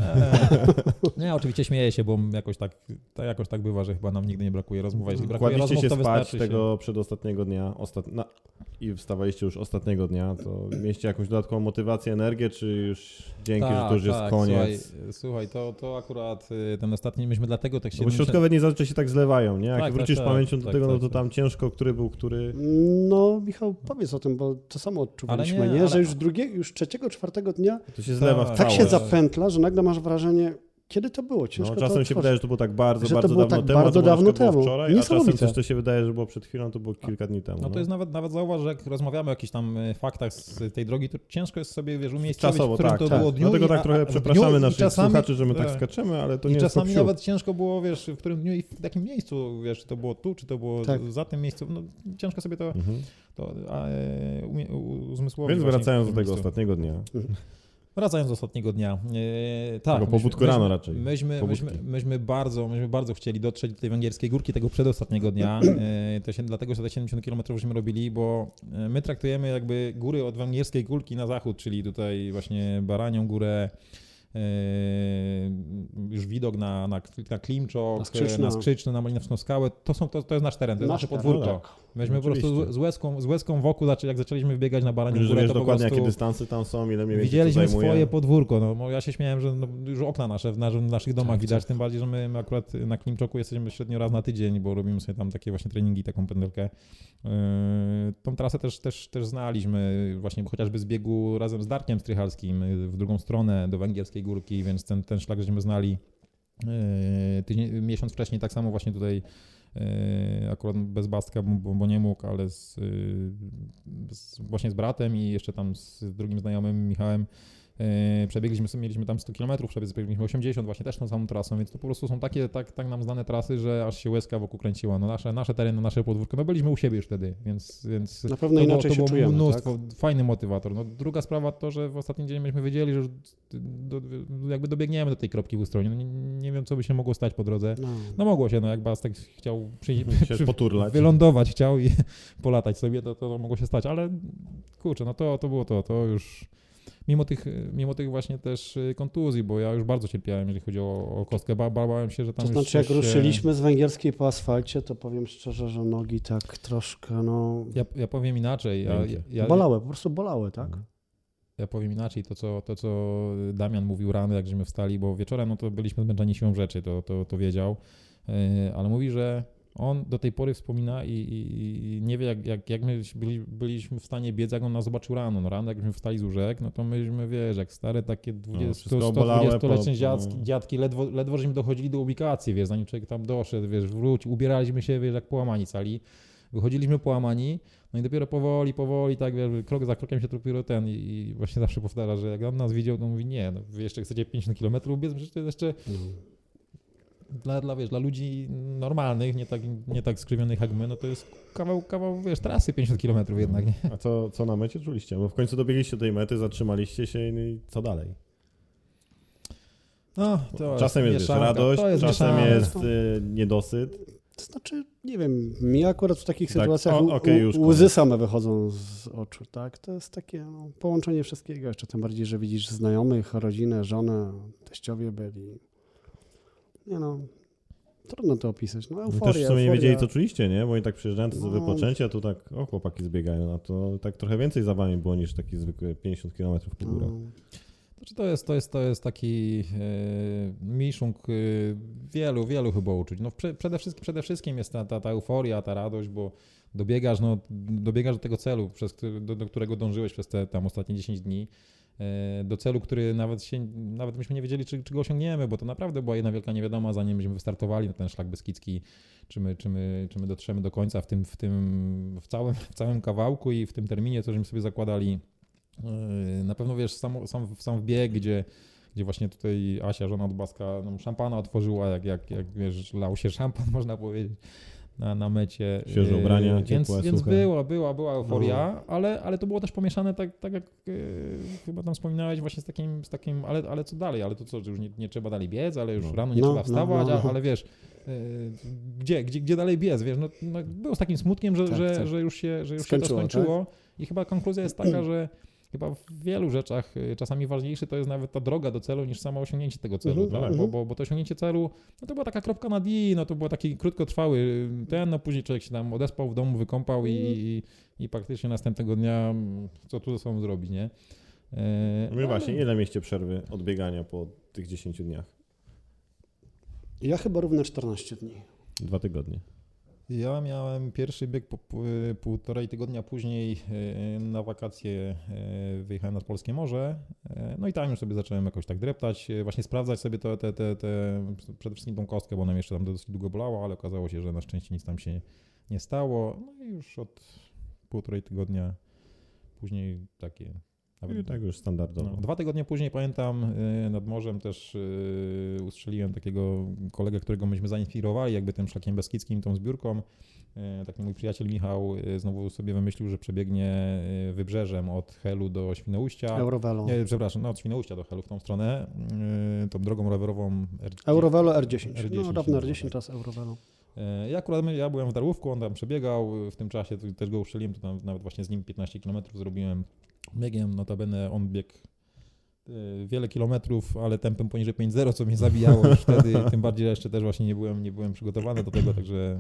Nie, oczywiście śmieję się, bo jakoś tak, tak, jakoś tak bywa, że chyba nam nigdy nie brakuje rozmów, jeśli brakuje Kładliście rozmów, się to spać tego przedostatniego dnia ostat... na... i wstawaliście już ostatniego dnia, to mieliście jakąś dodatkową motywację, energię, czy już dzięki, że to już jest tak, koniec? Słuchaj, słuchaj to, to akurat y, ten ostatni, myśmy dlatego tak się... No bo środkowe dni zazwyczaj się tak zlewają, nie? Jak Tak, tak, wrócisz tak, pamięcią do tak, tego, tak, no to tak. tam ciężko, który był który. No, Michał, powiedz o tym, bo to samo odczuwaliśmy, Ale nie, nie, ale- że już drugiego, już trzeciego, czwartego dnia To się zlewa w Tak, tak się zapętla, że nagle masz wrażenie, kiedy to było, ciężko No, to czasem się otworzyć. wydaje, że to było tak bardzo, Że to bardzo było dawno tak temu, bardzo to dawno temu. wczoraj, a czasem coś, co się wydaje, że było przed chwilą, to było kilka dni temu. No to jest nawet, nawet zauważ, że jak rozmawiamy o jakichś tam y, faktach z tej drogi, to ciężko jest sobie, wiesz, umiejscowić, Czasowo, w którym tak, to tak. było dniu. Dlatego i- tak trochę przepraszamy naszych czasami- słuchaczy, że my tak tak. skaczemy, ale to I nie jest czasami to nawet ciężko było, wiesz, w którym dniu i w jakim miejscu, wiesz, czy to było tu, czy to było Tak. za tym miejscu, no ciężko sobie to, Mhm. to a, e, uzmysłowić. Więc wracając do tego ostatniego dnia. Wracając do ostatniego dnia. E, tak, Tego pobudku rano raczej. Myśmy, Pobudki. myśmy, myśmy, bardzo, myśmy bardzo chcieli dotrzeć do tej węgierskiej górki tego przedostatniego dnia. E, to się, dlatego, że te 70 km żeśmy robili, bo e, my traktujemy jakby góry od węgierskiej górki na zachód, czyli tutaj właśnie Baranią Górę, już widok na, na, na Klimczok, Na Skrzyczno. na Malinowską Skałę, to, są, to, to jest nasz teren, to jest Nasz nasze podwórko. tak. Myśmy po prostu z, z, łezką, z łezką wokół, znaczy jak zaczęliśmy wbiegać na Baranią Górę, to po dokładnie, prostu jakie dystanse tam są, ile mniej więcej widzieliśmy swoje podwórko. No, bo ja się śmiałem, że no, już okna nasze w, w naszych domach Tak, widać, tak. tym bardziej, że my, my akurat na Klimczoku jesteśmy średnio raz na tydzień, bo robimy sobie tam takie właśnie treningi, taką pędelkę. Yy, tą trasę też, też, też znaliśmy, właśnie chociażby z biegu razem z Darkiem Strychalskim yy, w drugą stronę do Węgierskiej Górki, więc ten, ten szlak żeśmy znali yy, tydzień, miesiąc wcześniej, tak samo właśnie tutaj yy, akurat bez Bastka, bo, bo nie mógł, ale z, yy, z, właśnie z bratem i jeszcze tam z drugim znajomym Michałem Przebiegliśmy, sobie- mieliśmy tam 100 km, przebiegliśmy 80, właśnie też tą samą trasą, więc to po prostu są takie, tak, tak nam znane trasy, że aż się łezka wokół kręciła. No nasze, nasze tereny, nasze podwórko, no byliśmy u siebie już wtedy, więc, więc Na pewno to było, inaczej to się było czujemy, mnóstwo, tak? fajny motywator. No, druga sprawa to, że w ostatni dzień myśmy wiedzieli, że do, jakby dobiegniemy do tej kropki w Ustronie. No, nie, nie wiem, co by się mogło stać po drodze. No. No mogło się, no jak Bastek chciał przyjść, Się poturlać. wylądować chciał i polatać sobie, to, to mogło się stać, ale kurczę, no to, to było to, to już mimo tych, mimo tych właśnie też y, kontuzji, bo ja już bardzo cierpiałem, jeżeli chodzi o, o kostkę, ba, ba, bałem się, że tam To znaczy, jak się- ruszyliśmy z węgierskiej po asfalcie, to powiem szczerze, że nogi tak troszkę, no, Ja, ja powiem inaczej, ja, ja, bolały, po prostu bolały, tak? Mhm. ja powiem inaczej, to co, to co Damian mówił rano, jak żeśmy wstali, bo wieczorem no to byliśmy zmęczeni siłą rzeczy, to, to, to wiedział, Yy, ale mówi, że on do tej pory wspomina i, i, i nie wie, jak, jak, jak my byli, byliśmy w stanie biec, jak on nas zobaczył rano. No rano, jakśmy wstali z łóżek, no to myśmy, wiesz, jak stare takie 20, wszystko obolałe 120-letnie po- dziadki, po- dziadki, ledwo, ledwo żeśmy dochodzili do ubikacji, wiesz, zanim człowiek tam doszedł, wiesz, wróć, ubieraliśmy się, wiesz, jak połamani cali. Wychodziliśmy połamani, no i dopiero powoli, powoli, tak, wiesz, krok za krokiem się dopiero ten i, i właśnie zawsze powtarza, że jak on nas widział, to mówi, nie, no wy jeszcze chcecie 50 km biec, przecież to jest jeszcze dla, dla, wiesz, dla ludzi normalnych, nie tak, nie tak skrzywionych jak my, no to jest kawał, kawał, wiesz, trasy 50 km jednak, nie? A co, co na mecie czuliście? Bo w końcu dobiegliście do tej mety, zatrzymaliście się no i co dalej? No, to czasem jest mieszanka, radość, to jest czasem mieszanka. jest y, niedosyt. To znaczy, nie wiem, mi akurat w takich Tak, sytuacjach o, już łzy same wychodzą z oczu, tak? To jest takie no, połączenie wszystkiego, jeszcze tym bardziej, że widzisz znajomych, rodzinę, żonę, teściowie byli. Nie no, trudno to opisać. No euforia, też w sumie nie euforia. wiedzieli, co czuliście, nie? Bo oni tak przyjeżdżają, to No. no. wypoczęcie, a tu tak, o, chłopaki zbiegają, a to tak trochę więcej za wami było niż taki zwykły 50 km po górach. No, Znaczy to, jest, to, jest, to jest taki e, miszunk e, wielu, wielu chyba uczuć. No, prze, przede, wszystkim, przede wszystkim jest ta, ta, ta euforia, ta radość, bo dobiegasz, no, dobiegasz do tego celu, przez, do, do którego dążyłeś przez te tam ostatnie 10 dni. E, Do celu, który nawet się, nawet myśmy nie wiedzieli, czy, czy go osiągniemy, bo to naprawdę była jedna wielka niewiadoma, zanim myśmy wystartowali na ten szlak Beskidzki, czy my, czy my, czy my dotrzemy do końca w tym, w tym, w całym, w całym kawałku i w tym terminie, co żeśmy sobie zakładali. Yy, Na pewno wiesz, sam, sam, sam wbieg, gdzie, gdzie właśnie tutaj Asia, żona od Baska, nam szampana otworzyła, jak, jak, jak wiesz, lał się szampan, można powiedzieć, na, na mecie. Świeże Yy, ubrania, więc, ciepłe, więc suche. była, była, była euforia, ale, ale to było też pomieszane tak, tak jak yy, chyba tam wspominałeś właśnie z takim, z takim ale, ale co dalej, ale to co, już nie, nie trzeba dalej biec, ale już No. rano nie No, trzeba no, wstawać, no, a- no. ale wiesz, yy, gdzie, gdzie, gdzie dalej biec, wiesz, no, no było z takim smutkiem, że, Tak, że, tak. że już się, że już Skończyło, się to skończyło i chyba konkluzja jest taka, że Chyba w wielu rzeczach y, czasami ważniejsze to jest nawet ta droga do celu niż samo osiągnięcie tego celu, Mhm, tak? mhm. bo, bo, bo to osiągnięcie celu, no to była taka kropka na D, no to był taki krótkotrwały y, ten, no później człowiek się tam odespał w domu, wykąpał i, i, i praktycznie następnego dnia mm, co tu ze sobą zrobić, nie? E, No ale- właśnie, ile mieliście przerwy od biegania po tych 10 dniach? Ja chyba równe 14 dni. Dwa tygodnie. Ja miałem pierwszy bieg po, półtorej tygodnia później e, na wakacje e, wyjechałem nad Polskie Morze. e, No i tam już sobie zacząłem jakoś tak dreptać, właśnie sprawdzać sobie te, te, te, te przede wszystkim tą kostkę, bo ona jeszcze tam dosyć długo bolała, ale okazało się, że na szczęście nic tam się nie stało. No i już od półtorej tygodnia później takie nawet I tak już standardowo. no, dwa tygodnie później pamiętam y, nad morzem też y, ustrzeliłem takiego kolegę, którego myśmy zainspirowali jakby tym szlakiem beskidzkim, tą zbiórką. Y, taki mój przyjaciel Michał znowu sobie wymyślił, że przebiegnie wybrzeżem od Helu do Świnoujścia. Eurovelo. Nie, przepraszam, no od Świnoujścia do Helu w tą stronę, tą drogą rowerową. R- Eurovelo R10. R10 No, nazywa, R10, tak. teraz Eurovelo. E, Ja akurat ja byłem w Darłówku, on tam przebiegał, w tym czasie też go uszczeliłem, to tam nawet właśnie z nim 15 km zrobiłem biegiem, notabene on biegł e, wiele kilometrów, ale tempem poniżej 5.0, co mnie zabijało już wtedy, tym bardziej że jeszcze też właśnie nie byłem, nie byłem przygotowany do tego, także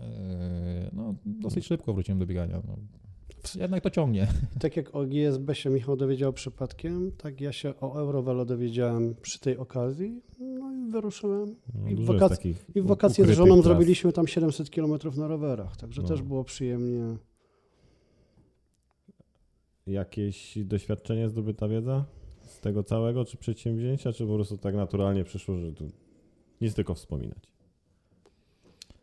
e, no, dosyć szybko wróciłem do biegania. No. Jednak to ciągnie. Tak jak o GSB się Michał dowiedział przypadkiem, tak ja się o Eurovelo dowiedziałem przy tej okazji, no i wyruszyłem. No, I w wakac- I w wakacje z żoną tras. zrobiliśmy tam 700 km na rowerach, także No. też było przyjemnie. Jakieś doświadczenie, zdobyta wiedza z tego całego, czy przedsięwzięcia, czy po prostu tak naturalnie przyszło, że tu nic tylko wspominać?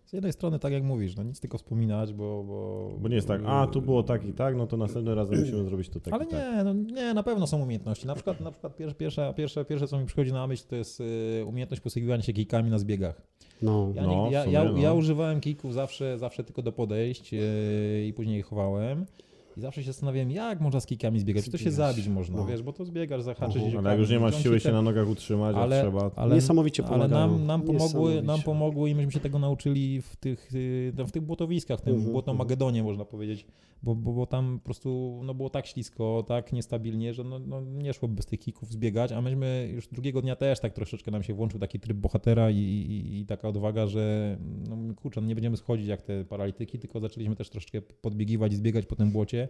Z jednej strony, tak jak mówisz, no nic tylko wspominać, bo... Bo, Bo nie jest tak, a tu było tak i tak, no to następnym razem musimy zrobić to tak Ale i tak. nie, no nie, na pewno są umiejętności. Na przykład, na przykład pierwsze, pierwsze, pierwsze, pierwsze, co mi przychodzi na myśl, to jest y, umiejętność posługiwania się kijkami na zbiegach. No. Ja, No, ja, sumie, ja, no. ja używałem kijków zawsze, zawsze tylko do podejść yy, i później je chowałem. I zawsze się zastanawiałem, jak można z kijkami zbiegać. Czy to się zabić można, no. wiesz, bo to zbiegasz, zahaczysz Mhm. się Ale jak już nie masz siły się te- na nogach utrzymać, ale, jak trzeba, ale, Niesamowicie ale pomagają. nam, nam, pomogły, nam pomogły i myśmy się tego nauczyli w tych, y, w tych błotowiskach, w tym Mhm, błotomagedonie można powiedzieć, bo, bo, bo tam po prostu no, było tak ślisko, tak niestabilnie, że no, no, nie szło bez tych kików zbiegać, a myśmy już drugiego dnia też tak troszeczkę nam się włączył taki tryb bohatera i, i, i taka odwaga, że no kurczę, no nie będziemy schodzić jak te paralityki, tylko zaczęliśmy też troszeczkę podbiegiwać i zbiegać po tym błocie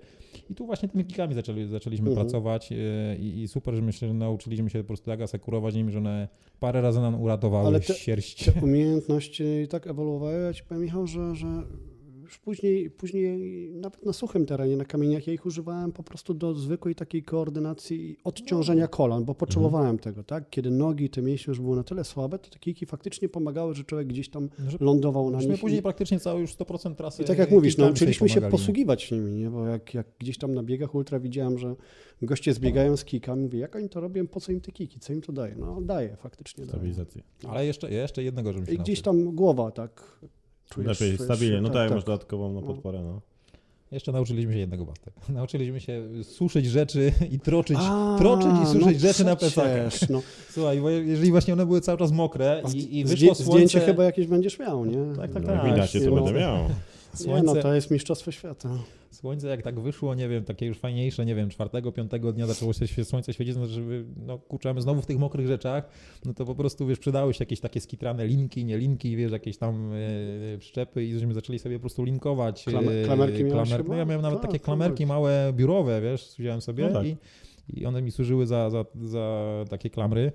i tu właśnie tymi kikami zaczęli, zaczęliśmy Mhm. pracować y, i, i super, że myślę, że nauczyliśmy się po prostu tak asekurować nimi, że one parę razy nam uratowały Ale te- sierść. Te umiejętności tak ewoluowały, ja ci powiem Michał, że, że już później, później nawet na suchym terenie, na kamieniach, ja ich używałem po prostu do zwykłej takiej koordynacji i odciążenia kolan, bo potrzebowałem tego, tak? Kiedy nogi, te mięśnie już były na tyle słabe, to te kijki faktycznie pomagały, że człowiek gdzieś tam Że- lądował na nich. później I, praktycznie cały już 100% trasy I tak jak mówisz, nauczyliśmy sobie się posługiwać nimi, nie? bo jak, jak gdzieś tam na biegach ultra widziałem, że goście zbiegają z kijkami, mówię, jak oni to robią, po co im te kijki, co im to daje? No daje, faktycznie daje. Ale jeszcze, jeszcze jednego, żebym się I gdzieś nauczył. tam głowa tak czujesz. Lepiej, czujesz stabilnie, się- no tak, tak, tak. masz dodatkową na No. podporę, no. Jeszcze nauczyliśmy się jednego, Bartek. Nauczyliśmy się suszyć rzeczy i troczyć, A, troczyć i suszyć no rzeczy na plecakach. przecież, No. Słuchaj, bo jeżeli właśnie one były cały czas mokre i, i wyszło słońce... Zdjęcie chyba jakieś będziesz miał, nie? Tak, tak, No, tak. widać, to no. będę miał. Nie, Słońce, no to jest mistrzostwo świata. Słońce jak tak wyszło, nie wiem, takie już fajniejsze, nie wiem, czwartego, piątego dnia zaczęło się słońce świecić, no, żeby, no kurczamy znowu w tych mokrych rzeczach, no to po prostu, wiesz, przydały się jakieś takie skitrane linki, nie linki, wiesz, jakieś tam e, przyczepy i żeśmy zaczęli sobie po prostu linkować. Klame- e, klamerki miałeś klamer- chyba? No ja miałem nawet Tak, takie klamerki. klamerki małe, biurowe, wiesz, wziąłem sobie No tak. i, i one mi służyły za, za, za takie klamry.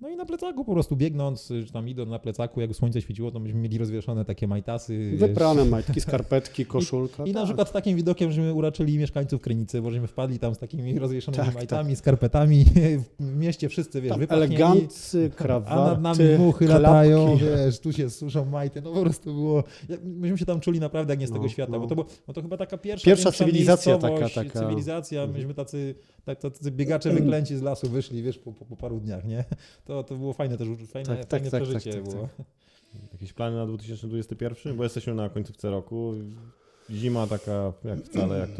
No i na plecaku po prostu biegnąc, czy tam idąc na plecaku, jak słońce świeciło, to myśmy mieli rozwieszone takie majtasy. wiesz, Wyprane majtki, skarpetki, koszulka. i na tak. przykład z takim widokiem, żeśmy uraczyli mieszkańców Krynicy, bo żeśmy wpadli tam z takimi rozwieszonymi Tak, majtami, skarpetami. W mieście wszyscy, wiesz, wypachnieni, eleganccy, a krawaty, nad nami muchy klapki. latają, wiesz, tu się suszą majty. No po prostu było... Myśmy się tam czuli naprawdę jak nie z tego No, świata, no. bo to, bo to chyba taka pierwsza Pierwsza cywilizacja taka- taka. Cywilizacja, Mhm. myśmy tacy, tak, tacy biegacze wyklęci z lasu wyszli, wiesz, po, po, po paru dniach, nie? To, to było fajne też, fajne, Tak, tak, fajne tak, przeżycie tak, tak, było. Jakieś plany na 2021? Bo jesteśmy na końcówce roku. Zima taka jak wcale, jak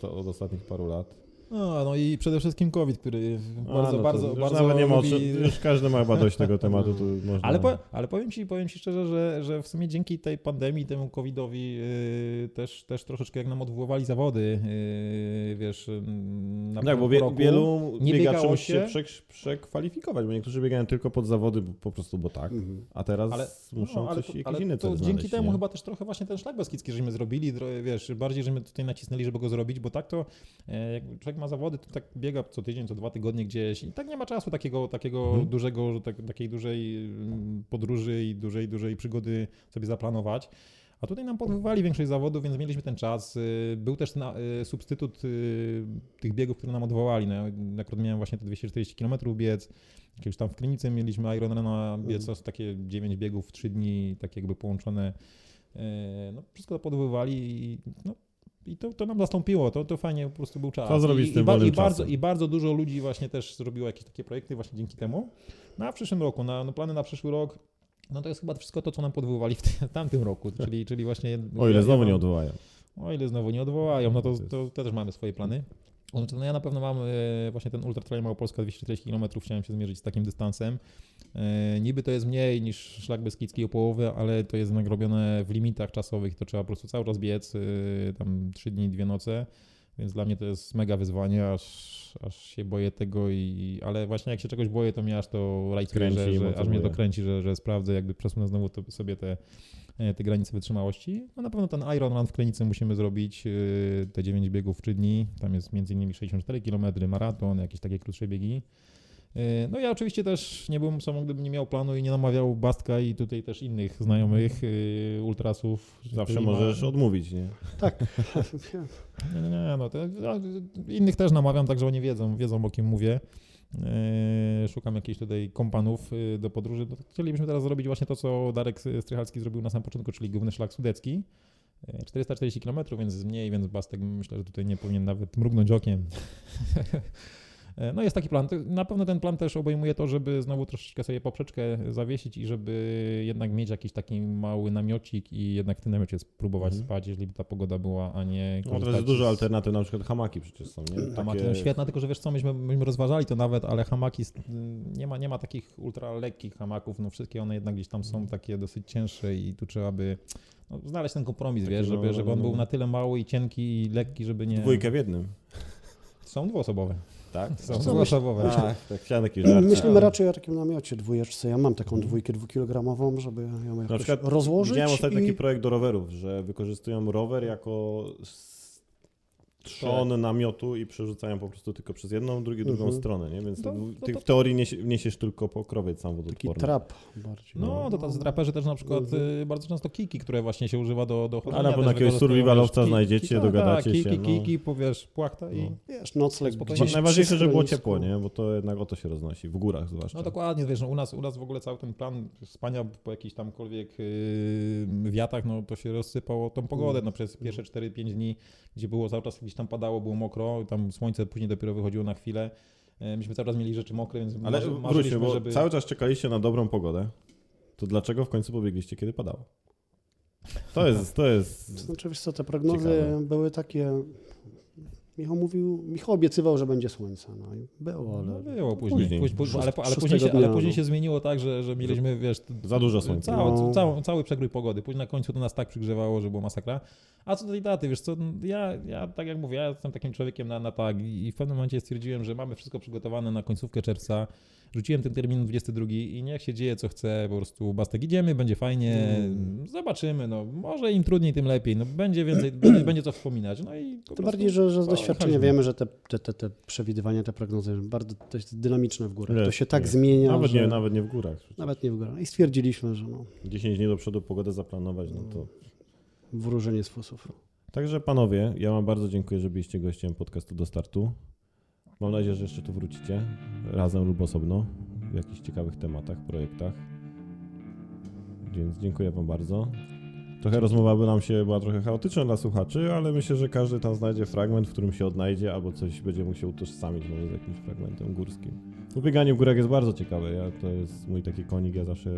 to od ostatnich paru lat. No, no i przede wszystkim COVID, który A, bardzo, no to bardzo, już bardzo nawet nie lubi... czym- Już każdy ma chyba dość tego tematu. Tu można... Ale, po, ale powiem, ci, powiem ci szczerze, że, że w sumie dzięki tej pandemii, temu COVID-owi yy, też, też troszeczkę jak nam odwoływali zawody, yy, wiesz, na Tak, bo wie, roku. wielu nie biegaczy musi się się. przek- przekwalifikować, bo niektórzy biegają tylko pod zawody bo- po prostu, bo tak. Mhm. A teraz Ale, muszą no, ale, coś, to- jakiś ale inny to cel dzięki znaleźć, temu nie? chyba też trochę właśnie ten szlak beskidzki żeśmy zrobili, wiesz, bardziej żeśmy tutaj nacisnęli, żeby go zrobić, bo tak to e, jak człowiek ma zawody, to tak biega co tydzień, co dwa tygodnie gdzieś i tak nie ma czasu takiego, takiego Mhm. dużego, tak, takiej dużej mm, podróży i dużej, dużej przygody sobie zaplanować. A tutaj nam podwywali większość zawodów, więc mieliśmy ten czas. Y, Był też na, y, substytut y, tych biegów, które nam odwołali. No, akurat miałem właśnie te 240 km biec. Jakieś tam w Krynicy mieliśmy Ironmana biec, są takie 9 biegów w 3 dni, tak jakby połączone. No, wszystko to podwywali i no, i to, to nam zastąpiło, to, to fajnie po prostu był czas. Co zrobić I, z tym i, ba- i, bardzo? I bardzo dużo ludzi właśnie też zrobiło jakieś takie projekty właśnie dzięki temu. No a w przyszłym roku, na, no plany na przyszły rok, no to jest chyba wszystko to, co nam podwoływali w, w tamtym roku, czyli, czyli właśnie... O ile znowu nie odwołają. O ile znowu nie odwołają, no to, to, to też mamy swoje plany. No, no ja na pewno mam e, właśnie ten Ultra Trail Małopolska 240 km, chciałem się zmierzyć z takim dystansem. E, niby to jest mniej niż szlak Beskidzki o połowę, ale to jest nagrobione w limitach czasowych, to trzeba po prostu cały czas biec, e, tam 3 dni, 2 noce. Więc dla mnie to jest mega wyzwanie, aż, aż się boję tego, i, ale właśnie jak się czegoś boję, to mnie aż to rajcuje, Kręci że, że aż mnie to kręci, że, że sprawdzę, jakby przesunę znowu to, sobie te, e, te granice wytrzymałości. No na pewno ten Ironman w Klinicy musimy zrobić, e, te 9 biegów w 3 dni, tam jest między innymi 64 km, maraton, jakieś takie krótsze biegi. E, No ja oczywiście też nie byłem samą, gdybym nie miał planu i nie namawiał Bastka i tutaj też innych znajomych e, ultrasów. Zawsze którzy ma- możesz odmówić, nie? Tak. nie, nie, no to, no, innych też namawiam, także oni wiedzą, wiedzą o kim mówię. Eee, Szukam jakichś tutaj kompanów do podróży. No, to chcielibyśmy teraz zrobić właśnie to, co Darek Strychalski zrobił na samym początku, czyli główny szlak sudecki. E, 440 km, więc mniej, więc Bastek myślę, że tutaj nie powinien nawet mrugnąć okiem. E, No jest taki plan. Na pewno ten plan też obejmuje to, żeby znowu troszeczkę sobie poprzeczkę zawiesić i żeby jednak mieć jakiś taki mały namiocik i jednak w tym namiocie spróbować Mhm. spać, jeżeli by ta pogoda była, a nie No teraz jest dużo alternatyw, na przykład hamaki przecież są, nie? Hamaki są świetne, tylko że wiesz co, myśmy, myśmy rozważali to nawet, ale hamaki, nie ma, nie ma takich ultra lekkich hamaków, no wszystkie one jednak gdzieś tam są takie dosyć cięższe i tu trzeba by no, znaleźć ten kompromis, Takie wiesz, no, żeby, no, żeby no, on no. był na tyle mały i cienki i lekki, żeby nie... Dwójkę w jednym, Są dwuosobowe. Tak? Są Co dwuosobowe. Tak, tak, chciałem taki żart. Myślimy raczej o takim namiocie dwójeczce. Ja mam taką dwójkę dwukilogramową, żeby ją. Na jakoś przykład rozłożyć. Widziałem ostatnio i... taki projekt do rowerów, że wykorzystują rower jako trzon namiotu i przerzucają po prostu tylko przez jedną, drugi, drugą Mhm. stronę, nie? Więc To- w- to- ty to- w teorii niesie, niesiesz tylko pokrowiec Taki samowodoodporny. trap bardziej. No, to tacy draperzy też na przykład y, bardzo często kiki, które właśnie się używa do, do chodzenia. Ale na pewno jakiegoś survivalowca znajdziecie, ki- tak, dogadacie tak, się, Kiki, no. kiki, powiesz, płachta i... No. Wiesz, nocleg Spokojnie. gdzieś Najważniejsze, żeby było ciepło, nie? Bo to jednak o to się roznosi, w górach zwłaszcza. No dokładnie, wiesz, no u, nas, u nas w ogóle cały ten plan spania po jakichś tamkolwiek yy, wiatach, no to się rozsypało tą pogodę, no przez pierwsze 4-5 dni, gdzie było cały czas gdzieś tam padało, było mokro, tam słońce później dopiero wychodziło na chwilę. Yy, Myśmy cały czas mieli rzeczy mokre, więc Ale marzy, wróćmy, marzyliśmy, bo żeby... cały czas czekaliście na dobrą pogodę. To dlaczego w końcu pobiegliście, kiedy padało? To jest, to To jest... Znaczy, wiesz co, te prognozy Ciekawe. były takie... Michał mówił, Michał obiecywał, że będzie słońce. No i było, ale... No było później, Później. później. później ale, ale, później się, ale później no. się zmieniło tak, że, że mieliśmy, wiesz... Za dużo słońca. Cały, No. cały, cały przegrój pogody. Później na końcu to nas tak przygrzewało, że było masakra. A co do tej daty, wiesz co, ja, ja tak jak mówię, ja jestem takim człowiekiem na, na tak i w pewnym momencie stwierdziłem, że mamy wszystko przygotowane na końcówkę czerwca. Rzuciłem ten termin 22 i niech się dzieje co chce, po prostu bastek idziemy, będzie fajnie, Mm. zobaczymy, no może im trudniej, tym lepiej, no będzie więcej, będzie, będzie co wspominać, no i po To bardziej, że, że z doświadczenia wiemy, że te, te, te, te przewidywania, te prognozy bardzo to jest dynamiczne w górach. to się tak jest. zmienia, Nawet że nie, nawet nie w górach. nawet nie w górach. I stwierdziliśmy, że no, 10 dni do przodu pogodę zaplanować, no to... wróżenie z fusów. Także panowie, ja wam bardzo dziękuję, że byliście gościem podcastu do startu. Mam nadzieję, że jeszcze tu wrócicie, razem lub osobno, w jakichś ciekawych tematach, projektach. Więc dziękuję wam bardzo. Trochę rozmowa by nam się była trochę chaotyczna dla słuchaczy, ale myślę, że każdy tam znajdzie fragment, w którym się odnajdzie, albo coś będzie musiał utożsamić może z jakimś fragmentem górskim. Bo bieganie w górach jest bardzo ciekawe. Ja, to jest mój taki konik. Ja zawsze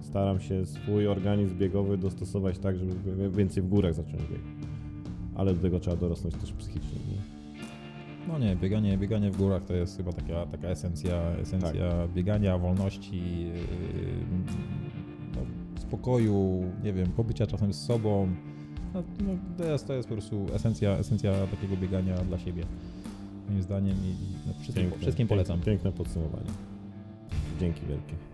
staram się swój organizm biegowy dostosować tak, żeby więcej w górach zacząć biegać. Ale do tego trzeba dorosnąć też psychicznie. Nie? No nie, bieganie, bieganie w górach to jest chyba taka, taka esencja, esencja Tak. biegania, wolności, yy, no, spokoju, nie wiem, pobycia czasem z sobą. No, no, to, jest, to jest po prostu esencja, esencja takiego biegania dla siebie, moim zdaniem i, i no, wszystkim, Piękne, wszystkim polecam. Piękne, piękne podsumowanie. Dzięki wielkie.